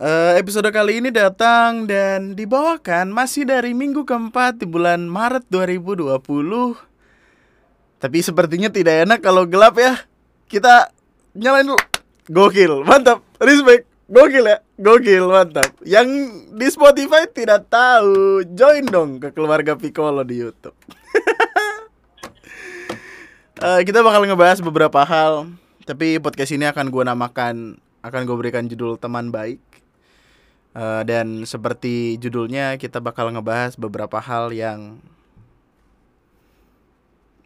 Eh, episode kali ini datang dan dibawakan masih dari minggu keempat di bulan Maret 2020. Tapi sepertinya tidak enak kalau gelap ya. Kita nyalain dulu. Gokil, mantap. Respect. Gokil ya, gokil, mantap. Yang di Spotify tidak tahu, join dong ke keluarga Piccolo di YouTube. Eh, kita bakal ngebahas beberapa hal, tapi podcast ini akan gue namakan, akan gue berikan judul teman baik. Eh, dan seperti judulnya, kita bakal ngebahas beberapa hal yang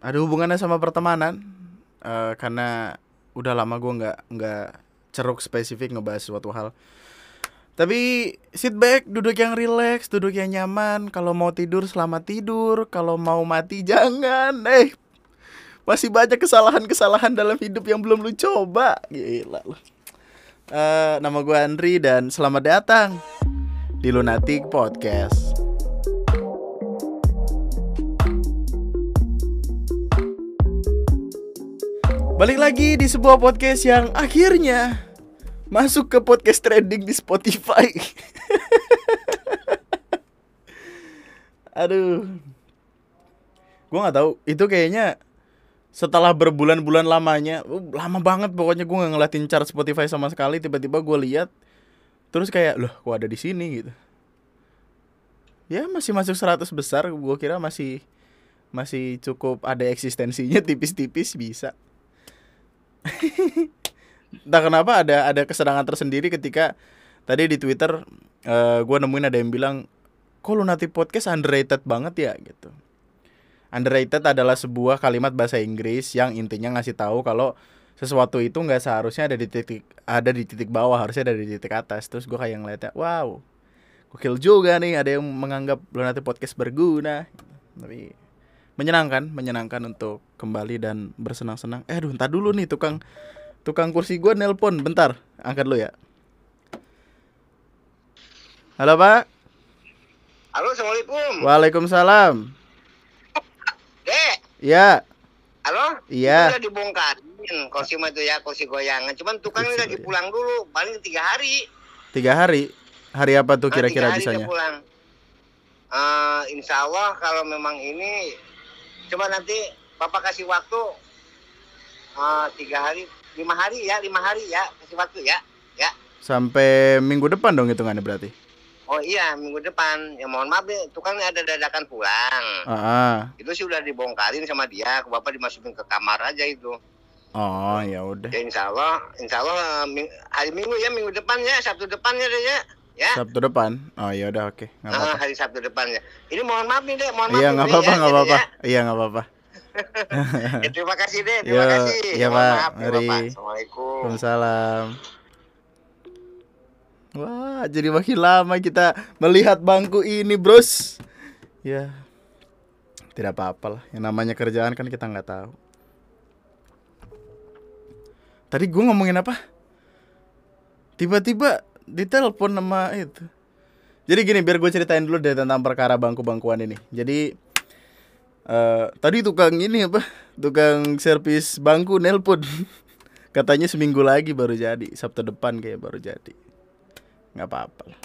ada hubungannya sama pertemanan, Eh, karena udah lama gue nggak nggak ceruk spesifik ngebahas suatu hal. Tapi sit back, duduk yang relax, duduk yang nyaman. Kalau mau tidur selamat tidur, kalau mau mati jangan. Eh, masih banyak kesalahan-kesalahan dalam hidup yang belum lu coba. Gila lu. Eh, nama gue Andri dan selamat datang di Lunatic Podcast. Balik lagi di sebuah podcast yang akhirnya masuk ke podcast trending di Spotify. Aduh. Gua nggak tahu, itu kayaknya setelah berbulan-bulan lamanya, uh, lama banget pokoknya gue nggak ngeliatin chart Spotify sama sekali. Tiba-tiba gue lihat, terus kayak loh, kok ada di sini gitu. Ya masih masuk 100 besar, gue kira masih masih cukup ada eksistensinya tipis-tipis bisa. Entah kenapa ada ada kesenangan tersendiri ketika tadi di Twitter eh gue nemuin ada yang bilang kok Lunatic Podcast underrated banget ya gitu. Underrated adalah sebuah kalimat bahasa Inggris yang intinya ngasih tahu kalau sesuatu itu nggak seharusnya ada di titik ada di titik bawah harusnya ada di titik atas. Terus gue kayak ngeliatnya wow gokil juga nih ada yang menganggap Lunatic Podcast berguna. Tapi menyenangkan menyenangkan untuk kembali dan bersenang-senang. Eh aduh entar dulu nih tukang tukang kursi gue nelpon. Bentar angkat lu ya. Halo pak. Halo, Assalamualaikum. waalaikumsalam Dek, ya halo? Iya. Udah dibongkarin kursi mah itu ya, kursi goyangan. Cuman tukang udah dipulang dulu, paling tiga hari. tiga hari hari apa tuh Ah, kira-kira tiga hari dia bisanya pulang. Eh, insya Allah kalau memang ini, coba nanti Bapak kasih waktu eh, tiga hari, lima hari ya, lima hari ya, kasih waktu ya. Ya. sampai minggu depan dong hitungannya berarti Oh iya, minggu depan. Ya mohon maaf deh, tukang ada dadakan pulang. ah ah. Itu sih udah dibongkarin sama dia, Bapak dimasukin ke kamar aja itu. oh ya udah Ya insya Allah, insya Allah ming- hari Minggu ya, minggu depan ya, Sabtu depan ya ya. Ya, Sabtu depan oh ya udah oke nggak Ah, apa-apa hari Sabtu depan ya. Ini mohon maaf nih deh, mohon maaf. iya nih, nggak apa-apa ya, nggak gitu apa-apa ya. iya nggak apa-apa Ya, terima kasih deh, terima Yo, kasih. iya, Pak. maaf, ya, Mari. Bapak. Assalamualaikum. Waalaikumsalam. Wah, jadi makin lama kita melihat bangku ini, bros. Ya, tidak apa-apa lah. Yang namanya kerjaan kan kita nggak tahu. Tadi gue ngomongin apa? Tiba-tiba ditelepon sama itu. Jadi gini, biar gue ceritain dulu deh tentang perkara bangku-bangkuan ini. Jadi eh tadi tukang ini apa? Tukang servis bangku nelpon. Katanya seminggu lagi baru jadi, Sabtu depan kayak baru jadi. Nggak apa-apa lah.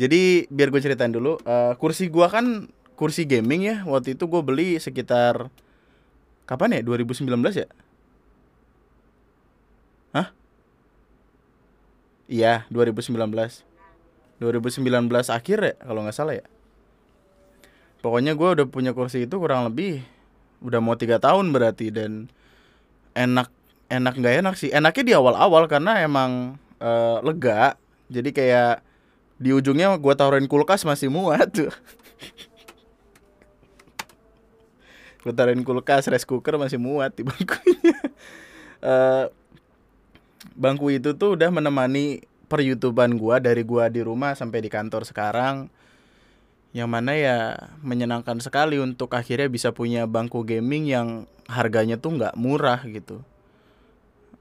Jadi biar gue ceritain dulu, eh, kursi gua kan kursi gaming ya. Waktu itu gue beli sekitar kapan ya? 2019 ya? Hah? Iya, 2019. 2019 akhir ya kalau nggak salah ya. Pokoknya gue udah punya kursi itu kurang lebih udah mau tiga tahun berarti dan enak enak nggak enak sih enaknya di awal-awal karena emang eh, lega jadi kayak di ujungnya gua taruhin kulkas masih muat tuh. Gua taruhin kulkas rice cooker masih muat di bangkunya. Eh, bangku itu tuh udah menemani peryoutuban gua dari gua di rumah sampai di kantor sekarang. Yang mana ya menyenangkan sekali untuk akhirnya bisa punya bangku gaming yang harganya tuh nggak murah gitu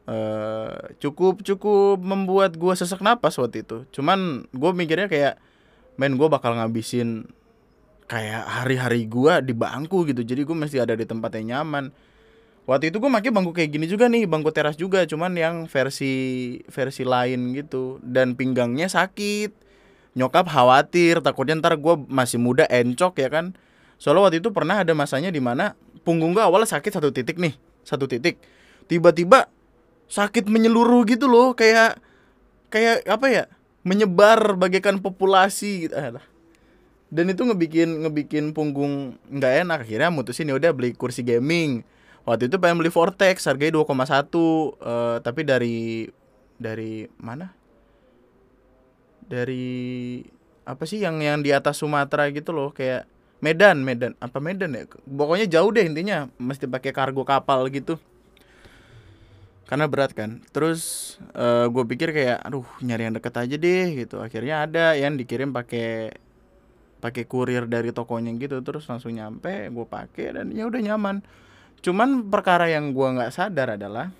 eh cukup cukup membuat gua sesak napas waktu itu. Cuman gue mikirnya kayak main gue bakal ngabisin kayak hari-hari gua di bangku gitu. Jadi gue mesti ada di tempat yang nyaman. Waktu itu gue pakai bangku kayak gini juga nih bangku teras juga cuman yang versi versi lain gitu. Dan pinggangnya sakit. Nyokap khawatir takutnya ntar gue masih muda encok ya kan? Soalnya waktu itu pernah ada masanya di mana punggung gue awalnya sakit satu titik nih satu titik. Tiba-tiba sakit menyeluruh gitu loh kayak kayak apa ya menyebar bagaikan populasi gitu. Alah. dan itu ngebikin ngebikin punggung nggak enak. Akhirnya mutusin ya udah beli kursi gaming. Waktu itu pengen beli Vortex harganya 2,1 uh, tapi dari dari mana? Dari apa sih yang yang di atas Sumatera gitu loh kayak Medan Medan apa Medan ya? Pokoknya jauh deh intinya mesti pakai kargo kapal gitu karena berat kan. Terus uh, gue pikir kayak aduh nyari yang deket aja deh gitu. Akhirnya ada yang dikirim pakai pakai kurir dari tokonya gitu. Terus langsung nyampe gue pakai dan ya udah nyaman. Cuman perkara yang gue nggak sadar adalah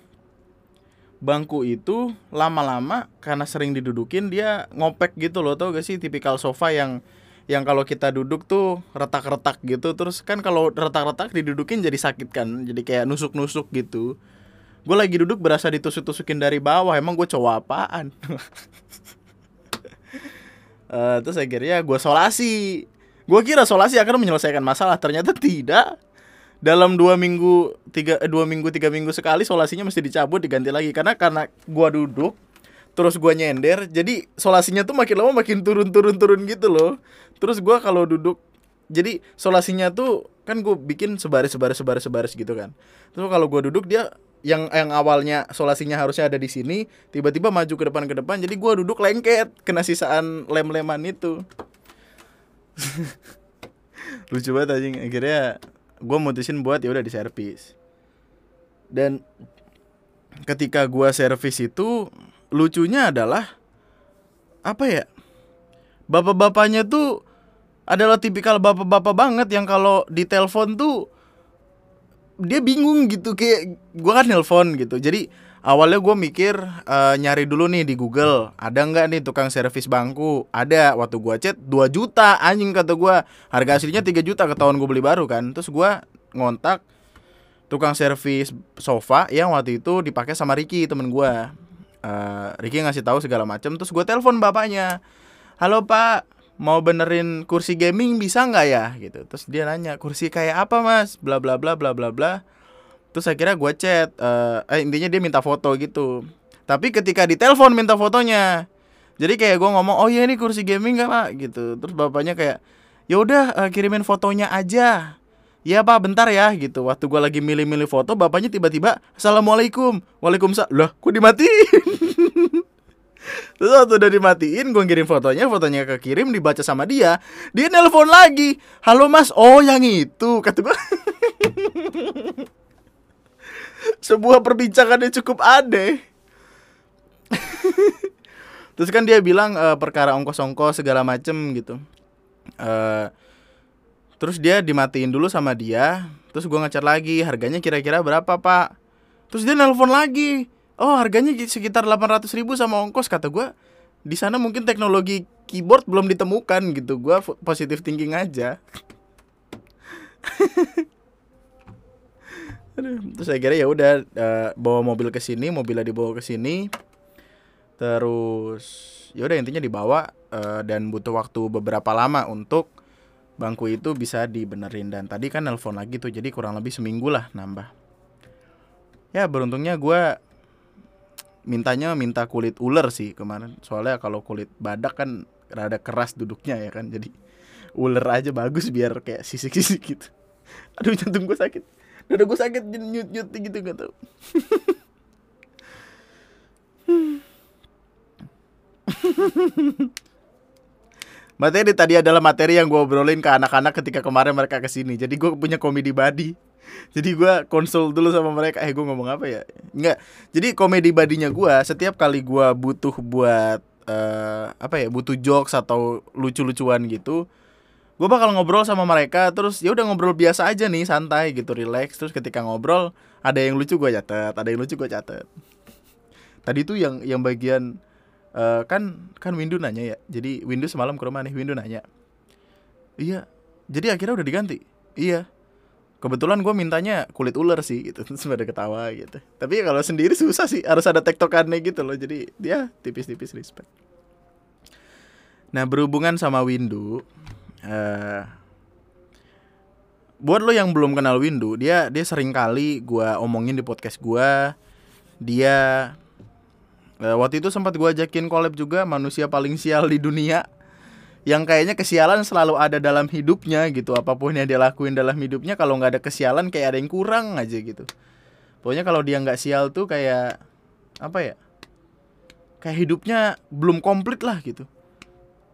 bangku itu lama-lama karena sering didudukin dia ngopek gitu loh. Tau gak sih tipikal sofa yang yang kalau kita duduk tuh retak-retak gitu. Terus kan kalau retak-retak didudukin jadi sakit kan. Jadi kayak nusuk-nusuk gitu gue lagi duduk berasa ditusuk-tusukin dari bawah. Emang gue cowok apaan? Uh, terus akhirnya gue solasi. Gue kira solasi akan menyelesaikan masalah. Ternyata tidak. Dalam dua minggu tiga eh, dua minggu tiga minggu sekali solasinya mesti dicabut diganti lagi. Karena karena gue duduk terus gue nyender. Jadi solasinya tuh makin lama makin turun turun turun gitu loh. Terus gue kalau duduk jadi solasinya tuh kan gue bikin sebaris sebaris sebaris sebaris gitu kan. Terus kalau gue duduk dia yang yang awalnya solasinya harusnya ada di sini tiba-tiba maju ke depan ke depan jadi gua duduk lengket kena sisaan lem-leman itu. Lucu banget aja akhirnya gua mutusin buat ya udah di servis dan ketika gua servis itu lucunya adalah apa ya bapak-bapaknya tuh adalah tipikal bapak-bapak banget yang kalau di telepon tuh dia bingung gitu kayak gue kan nelpon gitu. Jadi awalnya gue mikir uh, nyari dulu nih di Google ada nggak nih tukang servis bangku? Ada. Waktu gue chat 2 juta anjing kata gue harga aslinya 3 juta ketahuan gue beli baru kan. Terus gue ngontak tukang servis sofa yang waktu itu dipakai sama Ricky temen gue uh, Ricky ngasih tahu segala macam terus gue telepon bapaknya. Halo pak mau benerin kursi gaming bisa nggak ya? Gitu. Terus dia nanya kursi kayak apa mas? Bla bla bla bla bla bla. Terus akhirnya gue chat uh, eh intinya dia minta foto gitu. Tapi ketika ditelepon minta fotonya jadi kayak gue ngomong oh iya ini kursi gaming gak pak? Gitu. Terus bapaknya kayak ya udah uh, kirimin fotonya aja. Ya pak bentar ya. Gitu. Waktu gue lagi milih-milih foto bapaknya tiba-tiba assalamualaikum. Waalaikumsalam. Lah kok dimatiin Terus waktu udah dimatiin, gue kirim fotonya, fotonya kekirim, dibaca sama dia. Dia nelpon lagi. Halo mas, oh yang itu, kata gue. Sebuah perbincangan yang cukup aneh. Terus kan dia bilang e, perkara ongkos-ongkos segala macem gitu. E, terus dia dimatiin dulu sama dia. Terus gue ngecat lagi, harganya kira-kira berapa pak? Terus dia nelpon lagi oh harganya sekitar 800 ribu sama ongkos kata gue di sana mungkin teknologi keyboard belum ditemukan gitu. Gue positif thinking aja. Terus kira ya udah uh, bawa mobil ke sini mobilnya dibawa ke sini. Terus ya udah intinya dibawa uh, dan butuh waktu beberapa lama untuk bangku itu bisa dibenerin. Dan tadi kan nelpon lagi tuh jadi kurang lebih seminggu lah nambah. Ya beruntungnya gue mintanya minta kulit ular sih kemarin. Soalnya kalau kulit badak kan rada keras duduknya ya kan. Jadi ular aja bagus biar kayak sisik-sisik gitu. Aduh jantung gue sakit. Dada gue sakit nyut nyut gitu gak tau materi tadi adalah materi yang gue obrolin ke anak-anak ketika kemarin mereka ke sini jadi gue punya komedi body jadi gue konsul dulu sama mereka eh gue ngomong apa ya? Enggak jadi komedi badinya gue setiap kali gue butuh buat uh, apa ya butuh jokes atau lucu-lucuan gitu gue bakal ngobrol sama mereka terus ya udah ngobrol biasa aja nih santai gitu relax. Terus ketika ngobrol ada yang lucu gue catat ada yang lucu gue catat tadi tuh yang yang bagian uh, kan kan Windu nanya ya. Jadi Windu semalam ke rumah nih Windu nanya. Iya. Jadi akhirnya udah diganti? Iya kebetulan gue mintanya kulit ular sih gitu. Terus ketawa gitu. Tapi ya kalau sendiri susah sih harus ada tektokannya gitu loh. Jadi dia tipis-tipis respect. Nah berhubungan sama Windu eh buat lo yang belum kenal Windu dia dia sering kali gue omongin di podcast gue dia eh, waktu itu sempat gue ajakin collab juga manusia paling sial di dunia yang kayaknya kesialan selalu ada dalam hidupnya gitu. Apa pun yang dia lakuin dalam hidupnya kalau nggak ada kesialan kayak ada yang kurang aja gitu. Pokoknya kalau dia nggak sial tuh kayak apa ya kayak hidupnya belum komplit lah gitu.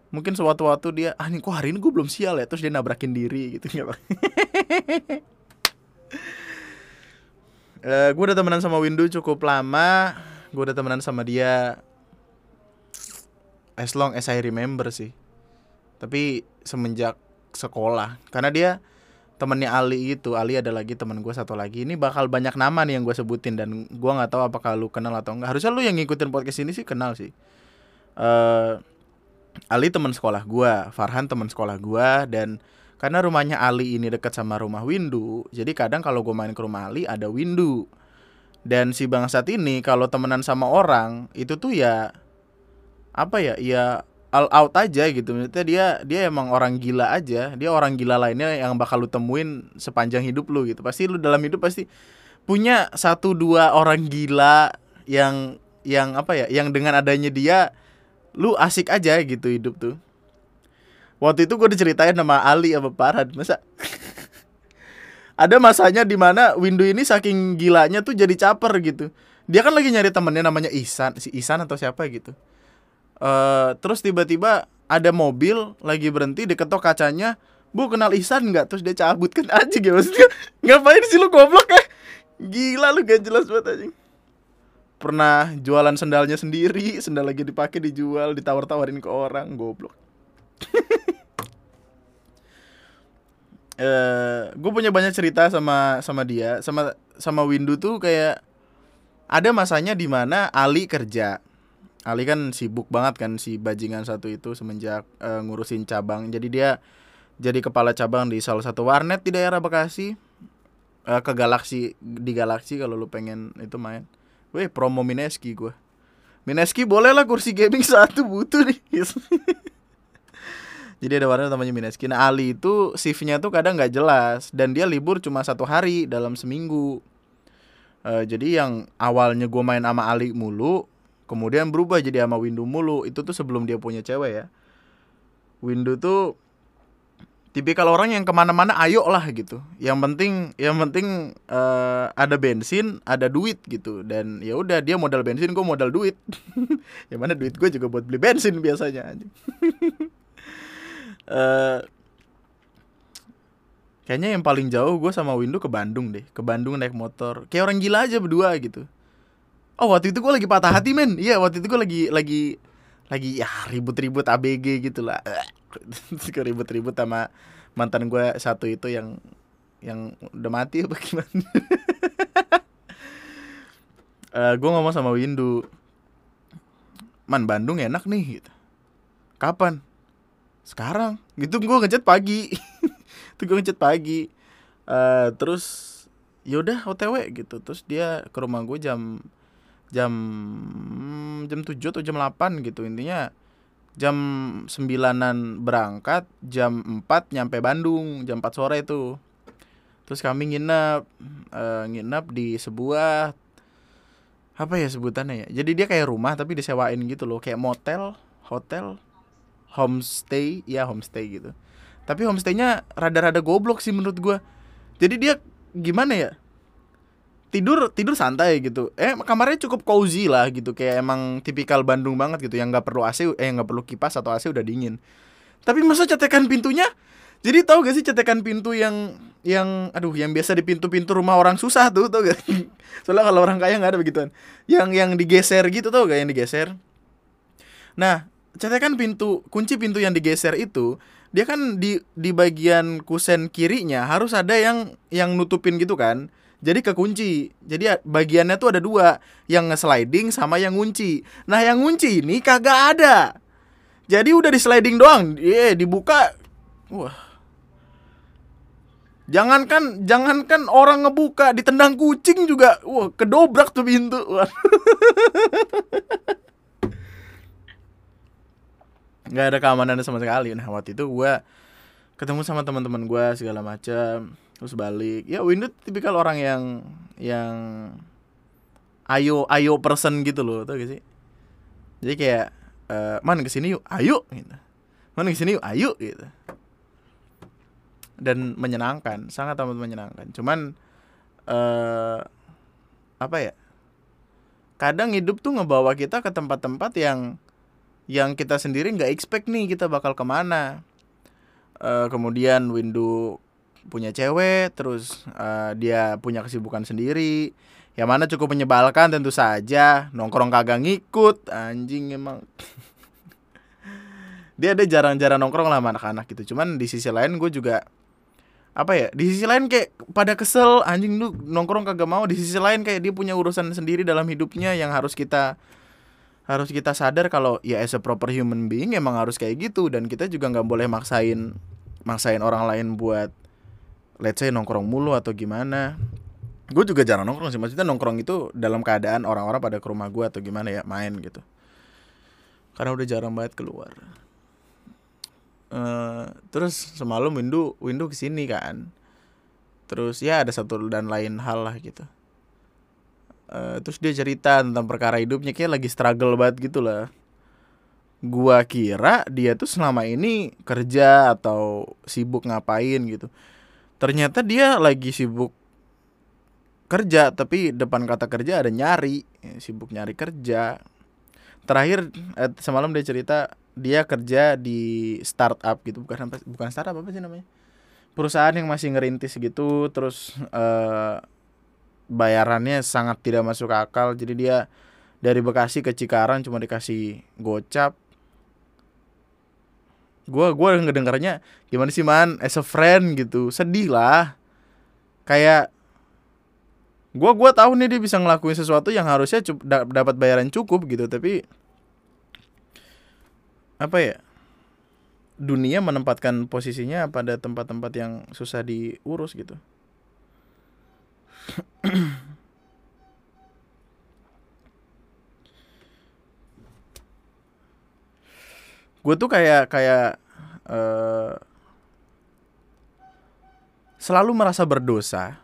Mungkin suatu waktu dia ah nih kok hari ini gue belum sial ya? Terus dia nabrakin diri gitu. Nggak uh, gue udah temenan sama Windu cukup lama. Gue udah temenan sama dia as long as I remember sih tapi semenjak sekolah karena dia temennya Ali itu Ali ada lagi teman gue satu lagi. Ini bakal banyak nama nih yang gue sebutin dan gue nggak tahu apakah lu kenal atau enggak harusnya lu yang ngikutin podcast ini sih kenal sih. Uh, Ali teman sekolah gue Farhan teman sekolah gue dan karena rumahnya Ali ini dekat sama rumah Windu jadi kadang kalau gue main ke rumah Ali ada Windu. Dan si bangsat ini kalau temenan sama orang itu tuh ya apa ya ya all out aja gitu. Maksudnya dia dia emang orang gila aja. Dia orang gila lainnya yang bakal lu temuin sepanjang hidup lu gitu. Pasti lu dalam hidup pasti punya satu dua orang gila yang yang apa ya yang dengan adanya dia lu asik aja gitu hidup tuh. Waktu itu gue diceritain sama Ali sama Farhan Masa? Ada masanya di mana Windu ini saking gilanya tuh jadi caper gitu. Dia kan lagi nyari temennya namanya Isan Si Isan atau siapa gitu uh, Terus tiba-tiba ada mobil lagi berhenti diketok kacanya. Bu kenal Isan nggak? Terus dia cabut kan aja gitu Maksudnya ngapain sih lu goblok ya Gila lu gak jelas banget aja Pernah jualan sendalnya sendiri Sendal lagi dipakai dijual Ditawar-tawarin ke orang Goblok. Uh, gue punya banyak cerita sama sama dia sama sama Windu tuh kayak ada masanya di mana Ali kerja Ali kan sibuk banget kan si bajingan satu itu semenjak uh, ngurusin cabang. Jadi dia jadi kepala cabang di salah satu warnet di daerah Bekasi. Uh, ke Galaxy di Galaxy kalau lu pengen itu main. Weh promo Mineski gue Mineski boleh lah kursi gaming satu butuh nih. Jadi ada warna namanya Mineski. Nah Ali itu shiftnya tuh kadang nggak jelas dan dia libur cuma satu hari dalam seminggu. Uh, jadi yang awalnya gue main sama Ali mulu, kemudian berubah jadi sama Windu mulu. Itu tuh sebelum dia punya cewek ya. Windu tuh tipikal orang yang ke mana-mana ayo lah gitu. Yang penting, yang penting uh, ada bensin, ada duit gitu. Dan ya udah dia modal bensin, gue modal duit. yang mana duit gue juga buat beli bensin biasanya. uh, kayaknya yang paling jauh gue sama Windu ke Bandung deh ke Bandung naik motor kayak orang gila aja berdua gitu oh waktu itu gue lagi patah hati men. Iya waktu itu gue lagi lagi lagi ya ribut-ribut ABG gitu lah. Ribut-ribut sama mantan gue satu itu yang yang udah mati apa gimana? Uh, eh, gue ngomong sama Windu man Bandung enak nih gitu. Kapan? Sekarang. Gitu gue ngechat pagi. Itu gue ngechat pagi. Uh, terus yaudah otw gitu. Terus dia ke rumah gue jam jam jam tujuh atau jam 8 gitu. Intinya jam sembilanan berangkat jam 4 nyampe Bandung jam 4 sore itu. Terus kami nginep uh, nginep di sebuah apa ya sebutannya ya? Jadi dia kayak rumah tapi disewain gitu loh kayak motel hotel homestay ya homestay gitu. Tapi homestaynya rada-rada goblok sih menurut gue jadi dia gimana ya tidur tidur santai gitu. Eh kamarnya cukup cozy lah gitu. Kayak emang tipikal Bandung banget gitu. Yang nggak perlu AC eh nggak perlu kipas atau AC udah dingin. Tapi masa cetekan pintunya? Jadi tahu gak sih cetekan pintu yang yang aduh yang biasa di pintu-pintu rumah orang susah tuh tau gak soalnya kalau orang kaya nggak ada begituan. Yang yang digeser gitu tau gak yang digeser? Nah cetekan pintu kunci pintu yang digeser itu dia kan di di bagian kusen kirinya harus ada yang yang nutupin gitu kan jadi kekunci. Jadi bagiannya tuh ada dua. Yang nge-sliding sama yang ngunci. Nah yang ngunci ini kagak ada. Jadi udah di sliding doang. Eh dibuka. Wah. Jangankan jangankan orang ngebuka ditendang kucing juga, wah kedobrak tuh pintu. Nggak ada keamanan sama sekali. Nah waktu itu gue ketemu sama teman-teman gue segala macam, terus balik. Ya Windu tipikal orang yang yang ayo ayo person gitu loh, tau gak sih? Jadi kayak uh, man ke sini yuk, ayo gitu. Man ke sini yuk, ayo gitu dan menyenangkan sangat amat menyenangkan cuman uh, apa ya kadang hidup tuh ngebawa kita ke tempat-tempat yang yang kita sendiri nggak expect nih kita bakal ke mana uh, kemudian Windu punya cewek terus uh, dia punya kesibukan sendiri. Yang mana cukup menyebalkan tentu saja. Nongkrong kagak ngikut anjing emang. Dia ada jarang-jarang nongkrong lah anak-anak gitu. Cuman di sisi lain gue juga apa ya di sisi lain kayak pada kesel anjing lu nongkrong kagak mau. Di sisi lain kayak dia punya urusan sendiri dalam hidupnya yang harus kita harus kita sadar kalau ya as a proper human being emang harus kayak gitu. Dan kita juga nggak boleh maksain maksain orang lain buat let's say nongkrong mulu atau gimana. Gue juga jarang nongkrong sih maksudnya nongkrong itu dalam keadaan orang-orang pada ke rumah gue atau gimana ya main gitu. Karena udah jarang banget keluar. Uh, terus semalam Windu Windu ke sini kan. Terus ya ada satu dan lain hal lah gitu. Uh, terus dia cerita tentang perkara hidupnya kayak lagi struggle banget gitu lah. Gua kira dia tuh selama ini kerja atau sibuk ngapain gitu ternyata dia lagi sibuk kerja tapi depan kata kerja ada nyari sibuk nyari kerja. Terakhir eh, semalam dia cerita dia kerja di startup gitu bukan bukan startup apa sih namanya? Perusahaan yang masih ngerintis gitu terus uh, bayarannya sangat tidak masuk akal. Jadi dia dari Bekasi ke Cikarang cuma dikasih gocap gue gue ngedengarnya gimana sih man? As a friend gitu. Sedih lah. Kayak gue gue tahu nih dia bisa ngelakuin sesuatu yang harusnya dapat bayaran cukup gitu. Tapi apa ya? Dunia menempatkan posisinya pada tempat-tempat yang susah diurus gitu. gue tuh kayak kayak uh, selalu merasa berdosa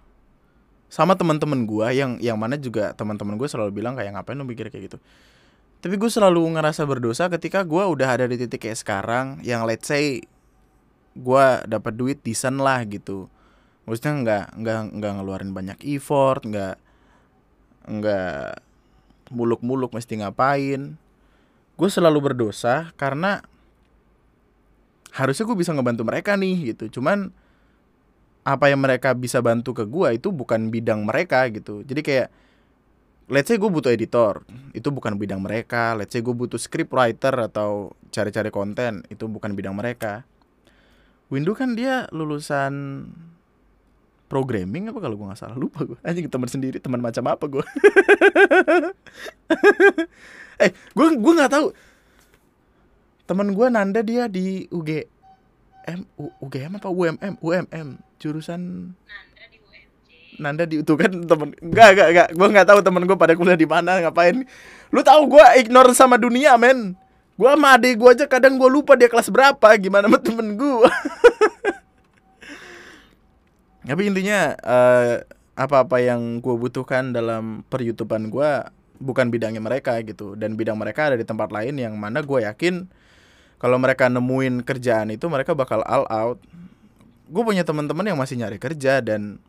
sama teman-teman gue yang yang mana juga teman-teman gue selalu bilang kayak ngapain lo mikir kayak gitu? Tapi gue selalu ngerasa berdosa ketika gue udah ada di titik kayak sekarang yang let's say gue dapat duit decent lah gitu. Maksudnya nggak nggak nggak ngeluarin banyak effort nggak nggak muluk-muluk mesti ngapain. Gue selalu berdosa karena harusnya gue bisa ngebantu mereka nih gitu. Cuman apa yang mereka bisa bantu ke gue itu bukan bidang mereka gitu. Jadi kayak let's say gue butuh editor itu bukan bidang mereka. Let's say gue butuh script writer atau cari-cari konten itu bukan bidang mereka. Windu kan dia lulusan programming apa kalau gue nggak salah? Lupa gue anjing teman sendiri teman macam apa gue eh gue gue nggak tahu teman gue Nanda dia di UGM U, UGM apa UMM UMM jurusan Nanda di itu kan temen enggak enggak enggak. Gue nggak tahu temen gue pada kuliah di mana ngapain. Lu tahu gue ignore sama dunia men. Gue sama adik gue aja kadang gue lupa dia kelas berapa gimana sama temen gue tapi intinya uh, apa-apa yang gue butuhkan dalam peryoutuban gue bukan bidangnya mereka gitu. Dan bidang mereka ada di tempat lain yang mana gue yakin kalau mereka nemuin kerjaan itu mereka bakal all out. Gue punya teman-teman yang masih nyari kerja dan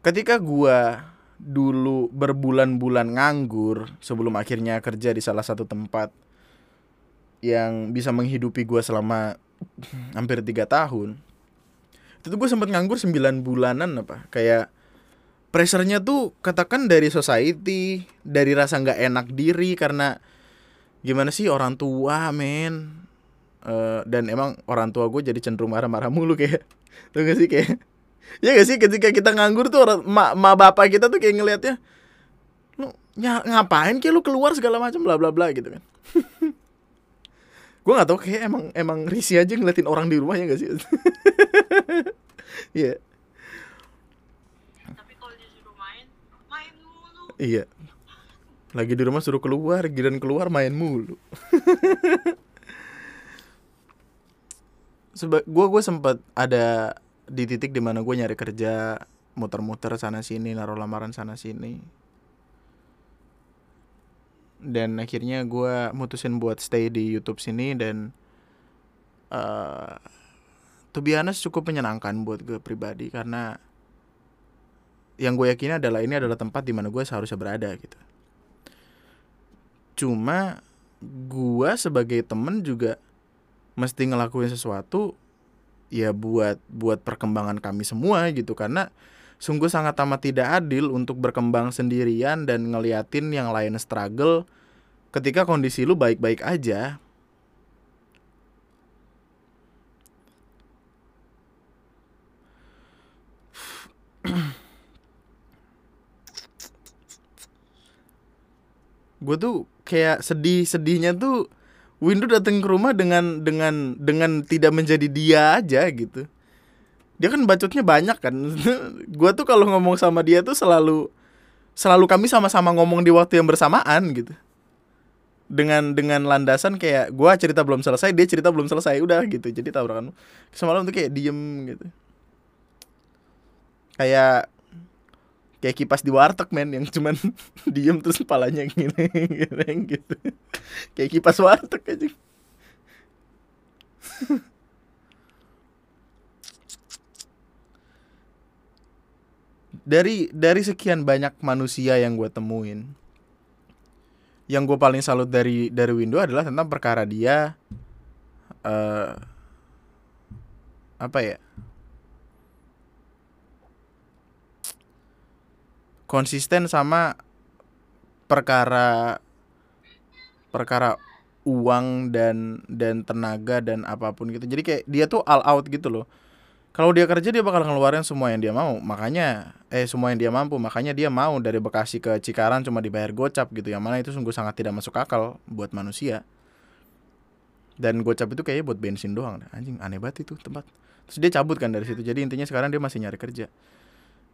ketika gua dulu berbulan-bulan nganggur sebelum akhirnya kerja di salah satu tempat yang bisa menghidupi gua selama hampir tiga tahun itu gue sempat nganggur 9 bulanan apa. Kayak pressernya tuh katakan dari society dari rasa nggak enak diri karena gimana sih orang tua men? Uh, dan emang orang tua gue jadi cenderung marah-marah mulu kayak. Tuh gak sih kayak. Ya gak sih? Ketika kita nganggur tuh orang ma, ma bapak kita tuh kayak ngelihatnya lu ya, ngapain kayak lu keluar segala macam bla bla bla gitu kan. Gue nggak tau kayak emang emang risi aja ngeliatin orang di rumahnya gak sih? Iya. Yeah. iya. Lagi di rumah suruh keluar, giran keluar main mulu. Seba gua gua sempat ada di titik di mana gue nyari kerja muter-muter sana sini naruh lamaran sana sini dan akhirnya gue mutusin buat stay di YouTube sini dan uh, to be honest cukup menyenangkan buat gue pribadi karena yang gue yakini adalah ini adalah tempat di mana gue seharusnya berada gitu cuma gue sebagai temen juga mesti ngelakuin sesuatu ya buat buat perkembangan kami semua gitu. Karena sungguh sangat amat tidak adil untuk berkembang sendirian dan ngeliatin yang lain struggle ketika kondisi lu baik-baik aja. Gue tuh kayak sedih sedihnya tuh Windu datang ke rumah dengan dengan dengan tidak menjadi dia aja gitu. Dia kan bacotnya banyak kan. gua tuh kalau ngomong sama dia tuh selalu selalu kami sama-sama ngomong di waktu yang bersamaan gitu. Dengan dengan landasan kayak gua cerita belum selesai, dia cerita belum selesai, udah gitu. Jadi tabrakan semalam tuh kayak diem gitu. Kayak kayak kipas di warteg men yang cuman diem terus kepalanya gini, gini gitu. Kayak kipas warteg aja. Dari dari sekian banyak manusia yang gue temuin yang gue paling salut dari dari Window adalah tentang perkara dia uh, apa ya konsisten sama perkara perkara uang dan dan tenaga dan apa pun gitu. Jadi kayak dia tuh all out gitu loh. Kalau dia kerja dia bakal ngeluarin semua yang dia mau. Makanya eh semua yang dia mampu. Makanya dia mau dari Bekasi ke Cikarang cuma dibayar gocap gitu. Yang mana itu sungguh sangat tidak masuk akal buat manusia. Dan gocap itu kayaknya buat bensin doang anjing aneh banget itu tempat. Terus dia cabut kan dari situ. Jadi intinya sekarang dia masih nyari kerja.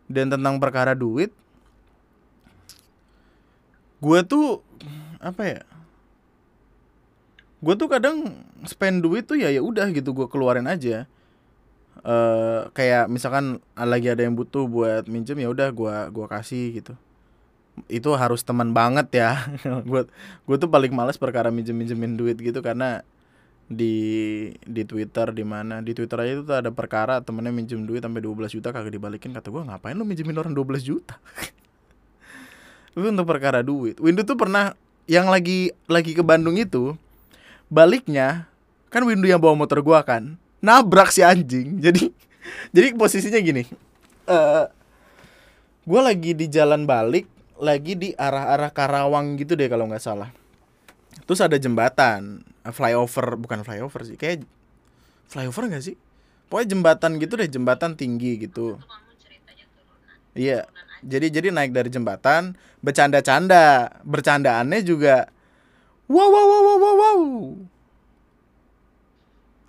Dan tentang perkara duit gue tuh apa ya gue tuh kadang spend duit tuh ya ya udah gitu gue keluarin aja. Uh, kayak misalkan lagi ada yang butuh buat minjem ya udah gue gua kasih gitu. Itu harus teman banget ya. Gue gue tuh paling males perkara minjem minjemin duit gitu karena di di Twitter di mana. Di Twitter aja itu tuh ada perkara temennya minjem duit sampai 12 juta kagak dibalikin. Kata gue ngapain lu minjemin orang 12 juta itu untuk perkara duit. Windu tuh pernah yang lagi lagi ke Bandung itu baliknya kan Windu yang bawa motor gua kan nabrak si anjing. Jadi jadi posisinya gini. Uh, gua lagi di jalan balik lagi di arah-arah Karawang gitu deh kalau nggak salah. Terus ada jembatan flyover bukan flyover sih kayak flyover nggak sih? Pokoknya jembatan gitu deh jembatan tinggi gitu. Iya jadi jadi naik dari jembatan bercanda-canda bercandaannya juga wow wow wow wow wow, wow.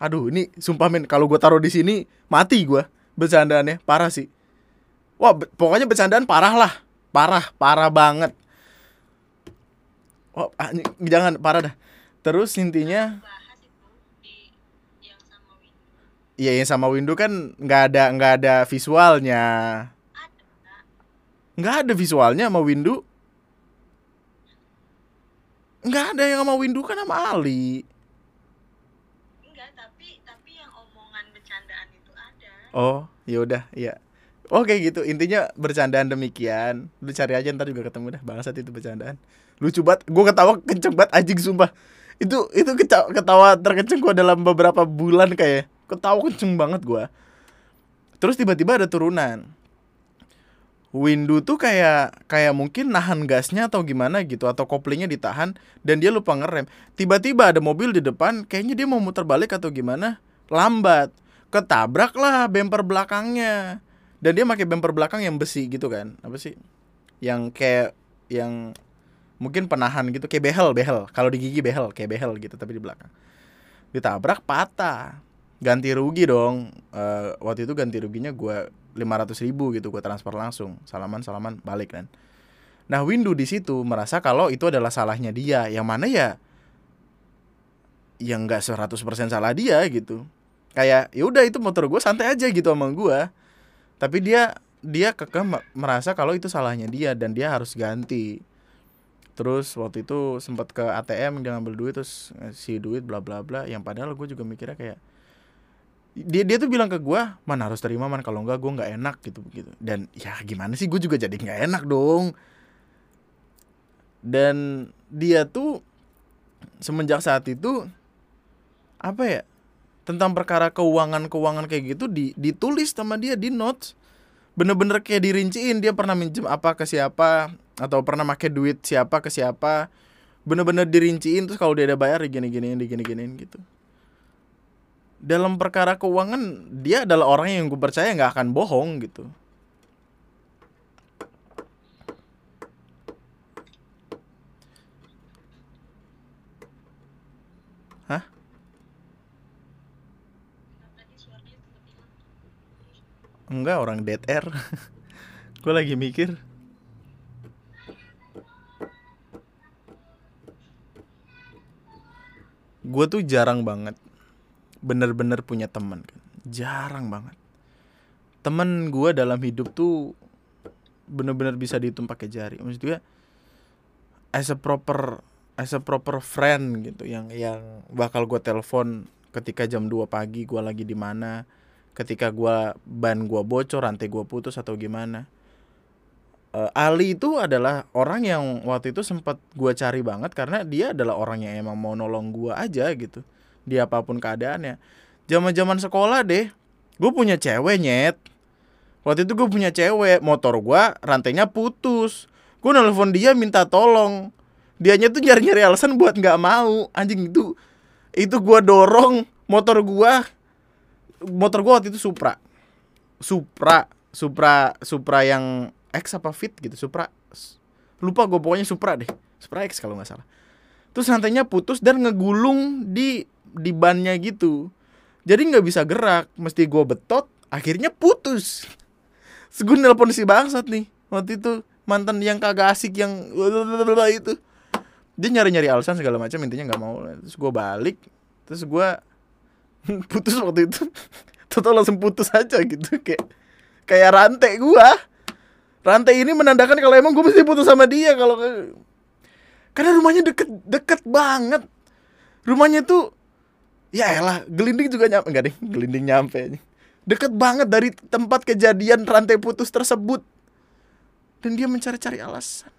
aduh ini sumpah men kalau gue taruh di sini mati gue bercandaannya parah sih. Wah pokoknya bercandaan parah lah parah parah banget. Wah jangan parah dah. Terus intinya Iya yang sama window kan nggak ada nggak ada visualnya nggak ada visualnya sama Windu. Nggak ada yang sama Windu kan sama Ali. Enggak tapi tapi yang omongan bercandaan itu ada. Oh yaudah iya Oke gitu. Intinya bercandaan demikian. Lu cari aja ntar juga ketemu dah. Bangsat itu bercandaan. Lucu banget. Gue ketawa kenceng banget anjing sumpah. Itu itu ketawa, ketawa terkenceng gue dalam beberapa bulan kayak. Ketawa kenceng banget gue terus tiba-tiba ada turunan Windu tuh kayak kayak mungkin nahan gasnya atau gimana gitu atau koplingnya ditahan dan dia lupa ngerem. Tiba-tiba ada mobil di depan, kayaknya dia mau muter balik atau gimana, lambat. Ketabrak lah bumper belakangnya. Dan dia pakai bumper belakang yang besi gitu kan. Apa sih? Yang kayak yang mungkin penahan gitu kayak behel, behel. Kalau di gigi behel, kayak behel gitu tapi di belakang. Ditabrak patah. Ganti rugi dong. Uh, waktu itu ganti ruginya gue lima ratus ribu gitu gue transfer langsung salaman salaman balik kan Nah, Windu di situ merasa kalau itu adalah salahnya dia, yang mana ya yang nggak 100% salah dia gitu. Kayak ya udah itu motor gue santai aja gitu sama gue. Tapi dia dia kekeh me- merasa kalau itu salahnya dia dan dia harus ganti. Terus waktu itu sempat ke ATM dia ngambil duit terus ngasih duit bla bla bla yang padahal gue juga mikirnya kayak dia dia tuh bilang ke gue man harus terima man. Kalau enggak gue nggak enak gitu gitu dan ya gimana sih? Gue juga jadi nggak enak dong. Dan dia tuh semenjak saat itu apa ya tentang perkara keuangan keuangan kayak gitu di, ditulis sama dia di notes. Bener-bener kayak dirinciin dia pernah minjem apa ke siapa atau pernah pakai duit siapa ke siapa. Bener-bener dirinciin terus kalau dia ada bayar digini-giniin digini-giniin gitu dalam perkara keuangan dia adalah orang yang gue percaya nggak akan bohong gitu. Hah? Enggak orang dead air. Gue lagi mikir. Gue tuh jarang banget Bener-bener punya teman kan. Jarang banget. Temen gue dalam hidup tuh Bener-bener bisa dihitung pakai jari. Maksud gue As a proper As a proper friend gitu Yang yang bakal gue telepon Ketika jam 2 pagi gue lagi di mana ketika gua ban gua bocor rantai gua putus atau gimana. Eh, Ali itu adalah orang yang waktu itu sempat gua cari banget karena dia adalah orang yang emang mau nolong gua aja gitu di apa pun keadaannya zaman zaman sekolah deh gue punya cewek nyet waktu itu gue punya cewek motor gua rantainya putus gue nelpon dia minta tolong dianya tuh nyari nyari alasan buat nggak mau anjing itu itu gua dorong motor gua motor gua waktu itu Supra. Supra, Supra, Supra yang X apa Fit gitu, Supra. Lupa gue pokoknya Supra deh. Supra X kalau nggak salah. Terus rantainya putus dan ngegulung di di bannya gitu. Jadi nggak bisa gerak, mesti gue betot, akhirnya putus. Gue nelpon si bangsat nih waktu itu mantan yang kagak asik yang itu. Dia nyari-nyari alasan segala macam intinya nggak mau. Terus gue balik terus gue putus waktu itu. Total langsung putus aja gitu kayak kayak rantai gua. Rantai ini menandakan kalau emang gue mesti putus sama dia kalau karena rumahnya deket deket banget. Rumahnya tuh ya elah gelinding juga nyampe enggak deh gelinding nyampe deket banget dari tempat kejadian rantai putus tersebut. Dan dia mencari-cari alasan.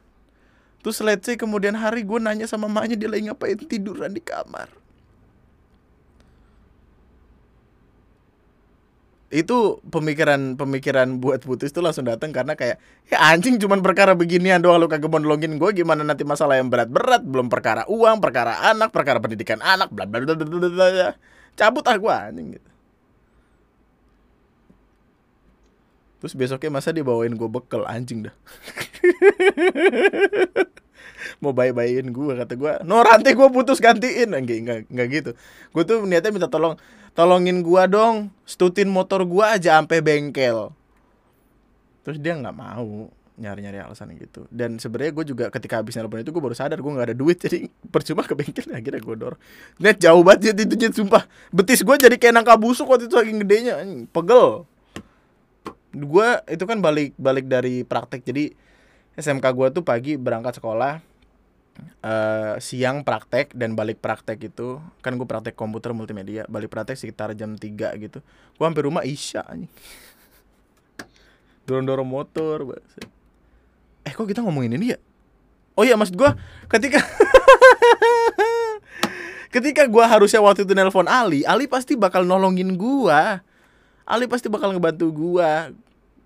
Terus let's say kemudian hari gue nanya sama mamanya dia lagi ngapain tiduran di kamar itu pemikiran pemikiran buat putus itu langsung datang karena kayak ya anjing cuman perkara beginian doang lu kagak mau nolongin gue gimana nanti masalah yang berat-berat? Belum perkara uang perkara anak perkara pendidikan anak bla bla bla bla bla bla bla. cabut ah gue anjing. Gitu terus besoknya masa dibawain gue bekel anjing dah mau bayi-bayiin gue kata gue no rantai gue putus gantiin. Enggak enggak gitu. Gue tuh niatnya minta tolong tolongin gue dong. Stutin motor gue aja sampai bengkel. Terus dia nggak mau nyari-nyari alasan gitu. Dan sebenarnya gue juga ketika habis nelpon itu gue baru sadar gue nggak ada duit. Jadi percuma ke bengkel akhirnya gue dorong. Net jauh banget itu jet sumpah. Betis gue jadi kayak nangka busuk waktu itu saking gedenya. Pegel. Gue itu kan balik balik dari praktek. Jadi SMK gue tuh pagi berangkat sekolah eh siang praktek dan balik praktek itu kan gue praktek komputer multimedia balik praktek sekitar jam 3 gitu. Gue hampir rumah isya anjing. Dorong dorong motor buset. eh kok kita ngomongin ini ya? Oh iya maksud gue ketika ketika gue harusnya waktu itu nelpon Ali Ali pasti bakal nolongin gue Ali pasti bakal ngebantu gue